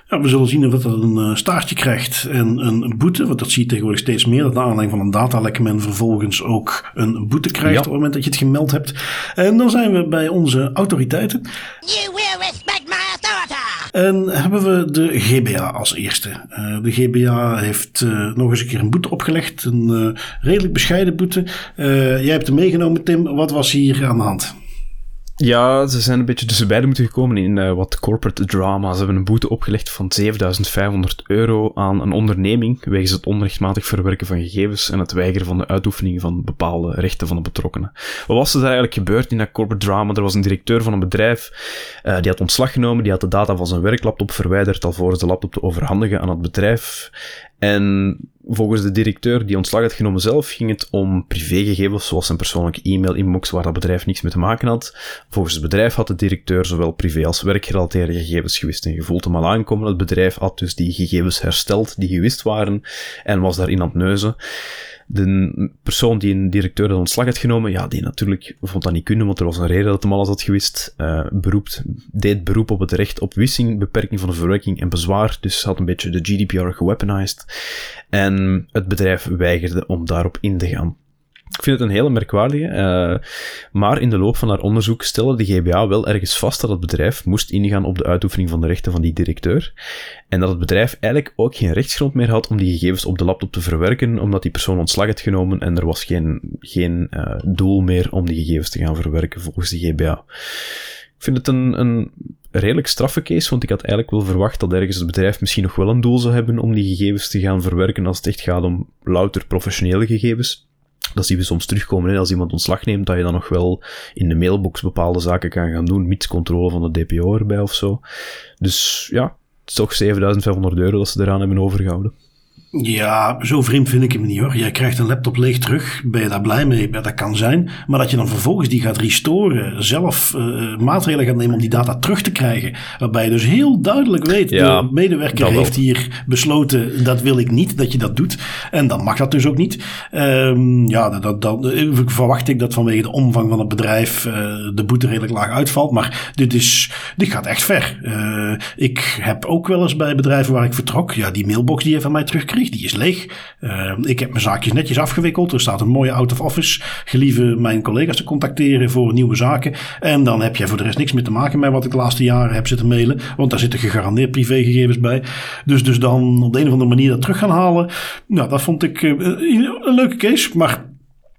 Ja, we zullen zien of dat een eh, staartje krijgt en een boete. Want dat zie je tegenwoordig steeds meer. Dat naar aanleiding van een datalek men vervolgens ook een boete krijgt op het moment dat je het gemeld hebt. En dan zijn we bij onze autoriteiten. You will respect my authority. En hebben we de GBA als eerste. Uh, de GBA heeft uh, nog eens een keer een boete opgelegd. Een uh, redelijk bescheiden boete. jij hebt hem meegenomen, Tim. Wat was hier aan de hand? Ja, ze zijn een beetje tussen beiden moeten gekomen in uh, wat corporate drama. Ze hebben een boete opgelegd van 7500 euro aan een onderneming wegens het onrechtmatig verwerken van gegevens en het weigeren van de uitoefening van bepaalde rechten van de betrokkenen. Wat was er eigenlijk gebeurd in dat corporate drama? Er was een directeur van een bedrijf, uh, die had ontslag genomen, die had de data van zijn werklaptop verwijderd alvorens de laptop te overhandigen aan het bedrijf. En volgens de directeur die ontslag had genomen zelf, ging het om privégegevens zoals zijn persoonlijke e-mail-inbox waar dat bedrijf niks mee te maken had. Volgens het bedrijf had de directeur zowel privé als werkgerelateerde gegevens gewist en gevoeld hem al aankomen. Het bedrijf had dus die gegevens hersteld die gewist waren en was daarin aan het neuzen de persoon die een directeur had ontslag had genomen, ja, die natuurlijk vond dat niet kunnen, want er was een reden dat hem alles had gewist. Uh, beroept, deed beroep op het recht op wissing, beperking van de verwerking en bezwaar, dus had een beetje de GDPR geweaponized. En het bedrijf weigerde om daarop in te gaan. Ik vind het een hele merkwaardige. Uh, maar in de loop van haar onderzoek stelde de GBA wel ergens vast dat het bedrijf moest ingaan op de uitoefening van de rechten van die directeur. En dat het bedrijf eigenlijk ook geen rechtsgrond meer had om die gegevens op de laptop te verwerken, omdat die persoon ontslag had genomen en er was geen, geen uh, doel meer om die gegevens te gaan verwerken volgens de GBA. Ik vind het een, een redelijk straffe case, want ik had eigenlijk wel verwacht dat ergens het bedrijf misschien nog wel een doel zou hebben om die gegevens te gaan verwerken als het echt gaat om louter professionele gegevens. Dat zien we soms terugkomen. Hè. Als iemand ontslag neemt, dat je dan nog wel in de mailbox bepaalde zaken kan gaan doen, mits controle van de DPO erbij of zo. Dus ja, toch 7500 euro dat ze eraan hebben overgehouden. Ja, zo vreemd vind ik hem niet hoor. Jij krijgt een laptop leeg terug, ben je daar blij mee? Dat kan zijn. Maar dat je dan vervolgens die gaat restoren, zelf uh, maatregelen gaat nemen om die data terug te krijgen. Waarbij je dus heel duidelijk weet, ja, de medewerker heeft hier besloten, dat wil ik niet, dat je dat doet. En dan mag dat dus ook niet. Um, ja, dat, dat, dat, verwacht ik dat vanwege de omvang van het bedrijf uh, de boete redelijk laag uitvalt. Maar dit, is, dit gaat echt ver. Uh, ik heb ook wel eens bij bedrijven waar ik vertrok, ja, die mailbox die je van mij terugkrijgt die is leeg. Uh, ik heb mijn zaakjes netjes afgewikkeld. Er staat een mooie out of office. Gelieve mijn collega's te contacteren voor nieuwe zaken. En dan heb je voor de rest niks meer te maken met wat ik de laatste jaren heb zitten mailen. Want daar zitten gegarandeerd privégegevens bij. Dus, dus dan op de een of andere manier dat terug gaan halen. Nou, dat vond ik uh, een leuke case. Maar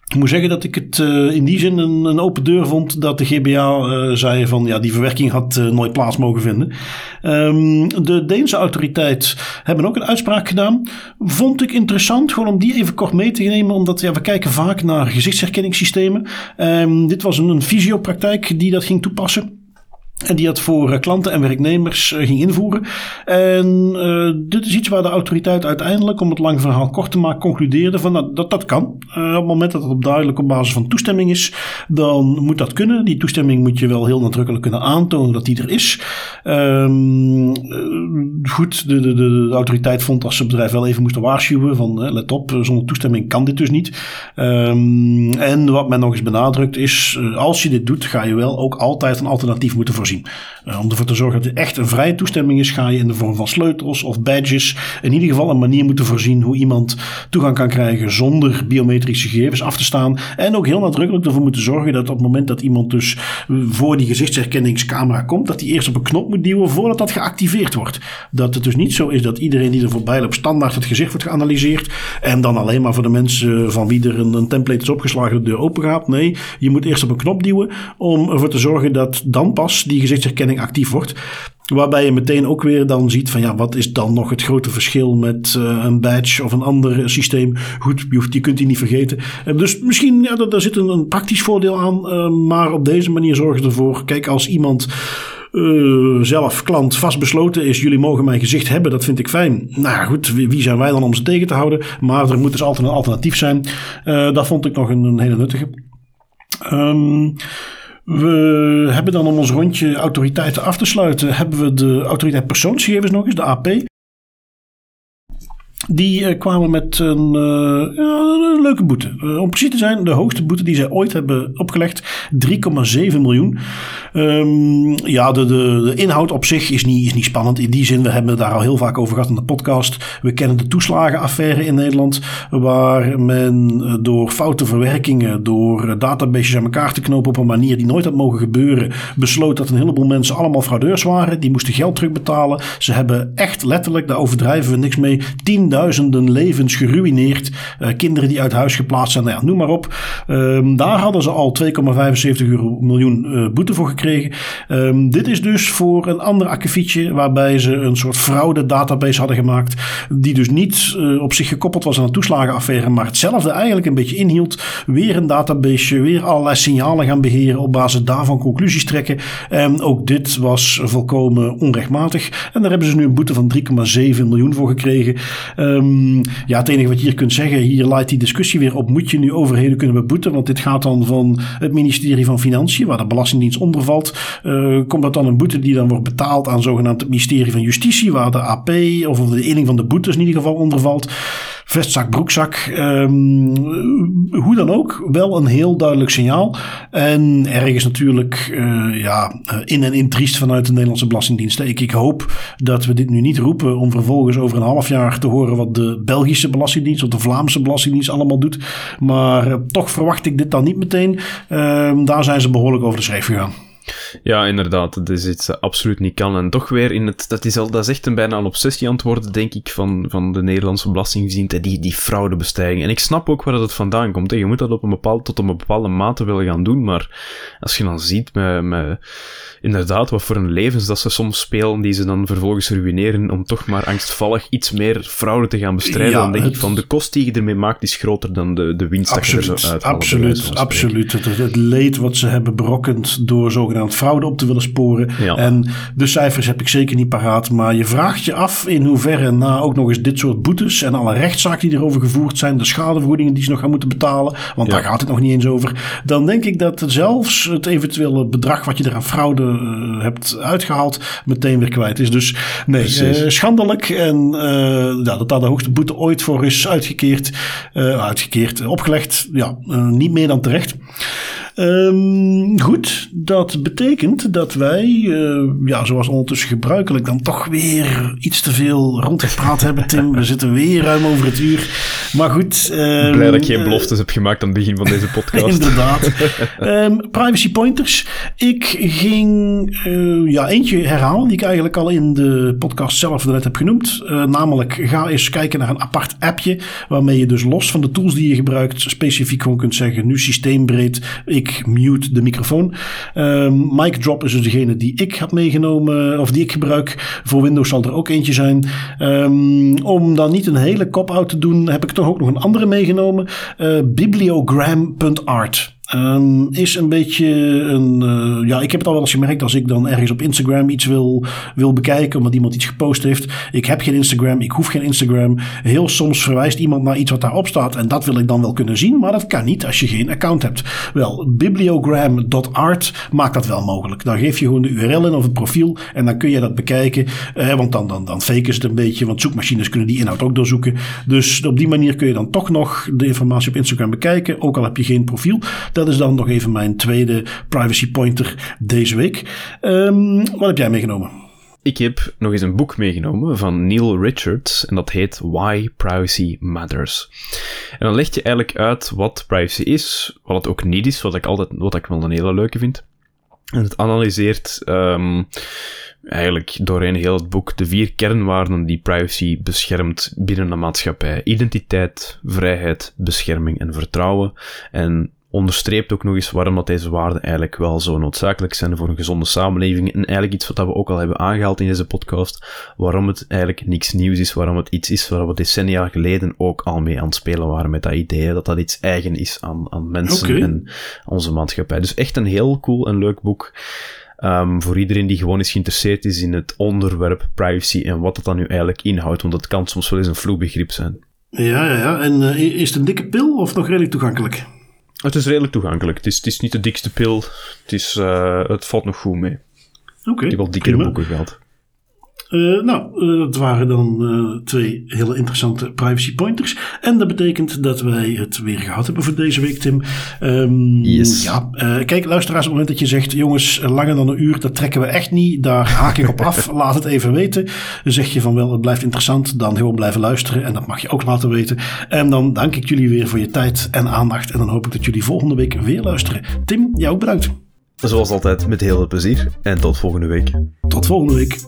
ik moet zeggen dat ik het uh, in die zin een, een, open deur vond dat de GBA uh, zei van ja, die verwerking had uh, nooit plaats mogen vinden. Um, de Deense autoriteit hebben ook een uitspraak gedaan. Vond ik interessant, gewoon om die even kort mee te nemen, omdat ja, we kijken vaak naar gezichtsherkenningssystemen. Um, dit was een, een fysiopraktijk die dat ging toepassen. En die het voor eh, klanten en werknemers eh, ging invoeren. En uh, dit is iets waar de autoriteit uiteindelijk, om het lang verhaal kort te maken, concludeerde van nou, dat dat kan. Op het moment dat het op duidelijk op basis van toestemming is, dan moet dat kunnen. Die toestemming moet je wel heel nadrukkelijk kunnen aantonen dat die er is. Um, goed, de, de, de, de, autoriteit vond dat ze het bedrijf wel even moesten waarschuwen van let op, zonder toestemming kan dit dus niet. Um, en wat men nog eens benadrukt is, als je dit doet, ga je wel ook altijd een alternatief moeten voorzien. Uh, om ervoor te zorgen dat het echt een vrije toestemming is, ga je in de vorm van sleutels of badges in ieder geval een manier moeten voorzien hoe iemand toegang kan krijgen zonder biometrische gegevens af te staan. En ook heel nadrukkelijk ervoor moeten zorgen dat op het moment dat iemand dus voor die gezichtsherkenningscamera komt, dat hij eerst op een knop moet duwen voordat dat geactiveerd wordt. Dat het dus niet zo is dat iedereen die er voorbij loopt standaard het gezicht wordt geanalyseerd en dan alleen maar voor de mensen van wie er een, een template is opgeslagen de deur open gaat. Nee, je moet eerst op een knop duwen om ervoor te zorgen dat dan pas die gezichtsherkenning actief wordt. Waarbij je meteen ook weer dan ziet van ja, wat is dan nog het grote verschil met uh, een badge of een ander systeem. Goed, je, hoeft, je kunt die niet vergeten. Uh, dus misschien, ja, daar, zit een, een, praktisch voordeel aan. Maar op deze manier zorgen ervoor, kijk, als iemand zelf, klant, vastbesloten is, jullie mogen mijn gezicht hebben, dat vind ik fijn. Nou ja, goed, wie, zijn wij dan om ze tegen te houden? Maar er moet dus altijd een alternatief zijn. dat vond ik nog een, een hele nuttige. Um, we hebben dan om ons rondje autoriteiten af te sluiten, hebben we de autoriteit persoonsgegevens nog eens, de AP. Die uh, kwamen met een, een, leuke boete. Uh, om precies te zijn, de hoogste boete die zij ooit hebben opgelegd. 3,7 miljoen. Um, ja, de, de, de, inhoud op zich is niet, is niet spannend. In die zin, we hebben het daar al heel vaak over gehad in de podcast. We kennen de toeslagenaffaire in Nederland. Waar men door foute verwerkingen, door databases aan elkaar te knopen op een manier die nooit had mogen gebeuren. Besloot dat een heleboel mensen allemaal fraudeurs waren. Die moesten geld terugbetalen. Ze hebben echt letterlijk, daar overdrijven we niks mee, 10.000 duizenden levens geruineerd. Uh, kinderen die uit huis geplaatst zijn, nou ja, noem maar op. Um, daar hadden ze al 2,75 miljoen uh, boete voor gekregen. Um, dit is dus voor een ander akkefietje waarbij ze een soort fraude database hadden gemaakt. Die dus niet uh, op zich gekoppeld was aan een toeslagenaffaire, maar hetzelfde eigenlijk een beetje inhield. Weer een database, weer allerlei signalen gaan beheren, op basis daarvan conclusies trekken. En ook dit was volkomen onrechtmatig. En daar hebben ze nu een boete van 3,7 miljoen voor gekregen. Um, ja, het enige wat je hier kunt zeggen, hier leidt die discussie weer op. Moet je nu overheden kunnen beboeten? Want dit gaat dan van het ministerie van Financiën, waar de Belastingdienst onder valt. Uh, komt dat dan een boete die dan wordt betaald aan zogenaamd het ministerie van Justitie, waar de AP of de eening van de boetes in ieder geval onder valt vestzak, broekzak. Um, hoe dan ook, wel een heel duidelijk signaal. En ergens natuurlijk uh, ja, in en in triest vanuit de Nederlandse Belastingdienst. Ik, hoop dat we dit nu niet roepen om vervolgens over een half jaar te horen wat de Belgische Belastingdienst of de Vlaamse Belastingdienst allemaal doet. Maar uh, toch verwacht ik dit dan niet meteen. Uh, daar zijn ze behoorlijk over de schreef gegaan. Ja, inderdaad. Dat is iets dat absoluut niet kan. En toch weer in het... Dat is, al, dat is echt een bijna een obsessie aan het worden, denk ik, van, van de Nederlandse belastingdienst. Die, die fraudebestijging. En ik snap ook waar dat vandaan komt. Hè. Je moet dat op een bepaald, tot een bepaalde mate willen gaan doen. Maar als je dan ziet met, met inderdaad wat voor een levens dat ze soms spelen, die ze dan vervolgens ruïneren om toch maar angstvallig iets meer fraude te gaan bestrijden, ja, dan denk het... ik van de kost die je ermee maakt is groter dan de, de winst absoluut, dat je er zo uit Absoluut, absoluut. Het, het leed wat ze hebben berokkend door zogenaamd fraude op te willen sporen. Ja. En de cijfers heb ik zeker niet paraat, maar je vraagt je af in hoeverre na ook nog eens dit soort boetes en alle rechtszaken die erover gevoerd zijn, de schadevergoedingen die ze nog gaan moeten betalen, want ja. daar gaat het nog niet eens over, dan denk ik dat zelfs het eventuele bedrag wat je er aan fraude uh, hebt uitgehaald, meteen weer kwijt is. Dus nee, uh, schandelijk. En uh, ja, dat daar de hoogste boete ooit voor is uitgekeerd, uitgekeerd, opgelegd. Ja, niet meer dan terecht. Um, goed, dat betekent dat wij, uh, ja, zoals ondertussen gebruikelijk, dan toch weer iets te veel rondgepraat hebben, Tim. We zitten weer ruim over het uur. Maar goed. Um, Blij dat ik geen beloftes heb gemaakt aan het begin van deze podcast. Inderdaad. um, privacy pointers. Ik ging, uh, ja, eentje herhalen die ik eigenlijk al in de podcast zelf net heb genoemd. Namelijk, ga eens kijken naar een apart appje, waarmee je dus los van de tools die je gebruikt, specifiek gewoon kunt zeggen, nu systeembreed, ik mute de microfoon. Um, mic drop is dus degene die ik heb meegenomen, of die ik gebruik. Voor Windows zal er ook eentje zijn. Um, om dan niet een hele cop-out te doen, heb ik toch ook nog een andere meegenomen. Uh, bibliogram.art. Um, is een beetje een. Uh, ja, ik heb het al wel eens gemerkt als ik dan ergens op Instagram iets wil, wil bekijken. omdat iemand iets gepost heeft. Ik heb geen Instagram, ik hoef geen Instagram. Heel soms verwijst iemand naar iets wat daarop staat. En dat wil ik dan wel kunnen zien, maar dat kan niet als je geen account hebt. Wel, bibliogram.art maakt dat wel mogelijk. Dan geef je gewoon de URL in of het profiel. En dan kun je dat bekijken. Uh, want dan, dan, dan faken ze het een beetje. Want zoekmachines kunnen die inhoud ook doorzoeken. Dus op die manier kun je dan toch nog de informatie op Instagram bekijken. Ook al heb je geen profiel. Dat is dan nog even mijn tweede privacy pointer deze week. Um, wat heb jij meegenomen? Ik heb nog eens een boek meegenomen van Neil Richards en dat heet Why Privacy Matters. En dan legt je eigenlijk uit wat privacy is, wat het ook niet is, wat ik altijd wat ik wel een hele leuke vind. En het analyseert um, eigenlijk doorheen heel het boek de vier kernwaarden die privacy beschermt binnen een maatschappij. Identiteit, vrijheid, bescherming en vertrouwen. En onderstreept ook nog eens waarom dat deze waarden eigenlijk wel zo noodzakelijk zijn voor een gezonde samenleving. En eigenlijk iets wat we ook al hebben aangehaald in deze podcast. Waarom het eigenlijk niks nieuws is. Waarom het iets is waar we decennia geleden ook al mee aan het spelen waren met dat idee. Dat dat iets eigen is aan, aan mensen en onze maatschappij. Dus echt een heel cool en leuk boek. Um, voor iedereen die gewoon eens geïnteresseerd is in het onderwerp privacy en wat dat dan nu eigenlijk inhoudt. Want het kan soms wel eens een vloekbegrip zijn. Ja, ja, ja. En uh, is het een dikke pil of nog redelijk toegankelijk? Het is redelijk toegankelijk. Het is, het is niet de dikste pil. Het, is, uh, het valt nog goed mee. Oké. Okay, ik heb wel dikkere boeken gehad. Uh, nou, uh, het waren dan uh, twee hele interessante privacy pointers. En dat betekent dat wij het weer gehad hebben voor deze week, Tim. Um, yes. Ja, kijk, luisteraars, op het moment dat je zegt, jongens, langer dan een uur, dat trekken we echt niet. Daar haak ik op af. Laat het even weten. Zeg je van wel, het blijft interessant. Dan gewoon blijven luisteren. En dat mag je ook laten weten. En dan dank ik jullie weer voor je tijd en aandacht. En dan hoop ik dat jullie volgende week weer luisteren. Tim, jou ook bedankt. Zoals altijd met heel veel plezier. En tot volgende week. Tot volgende week.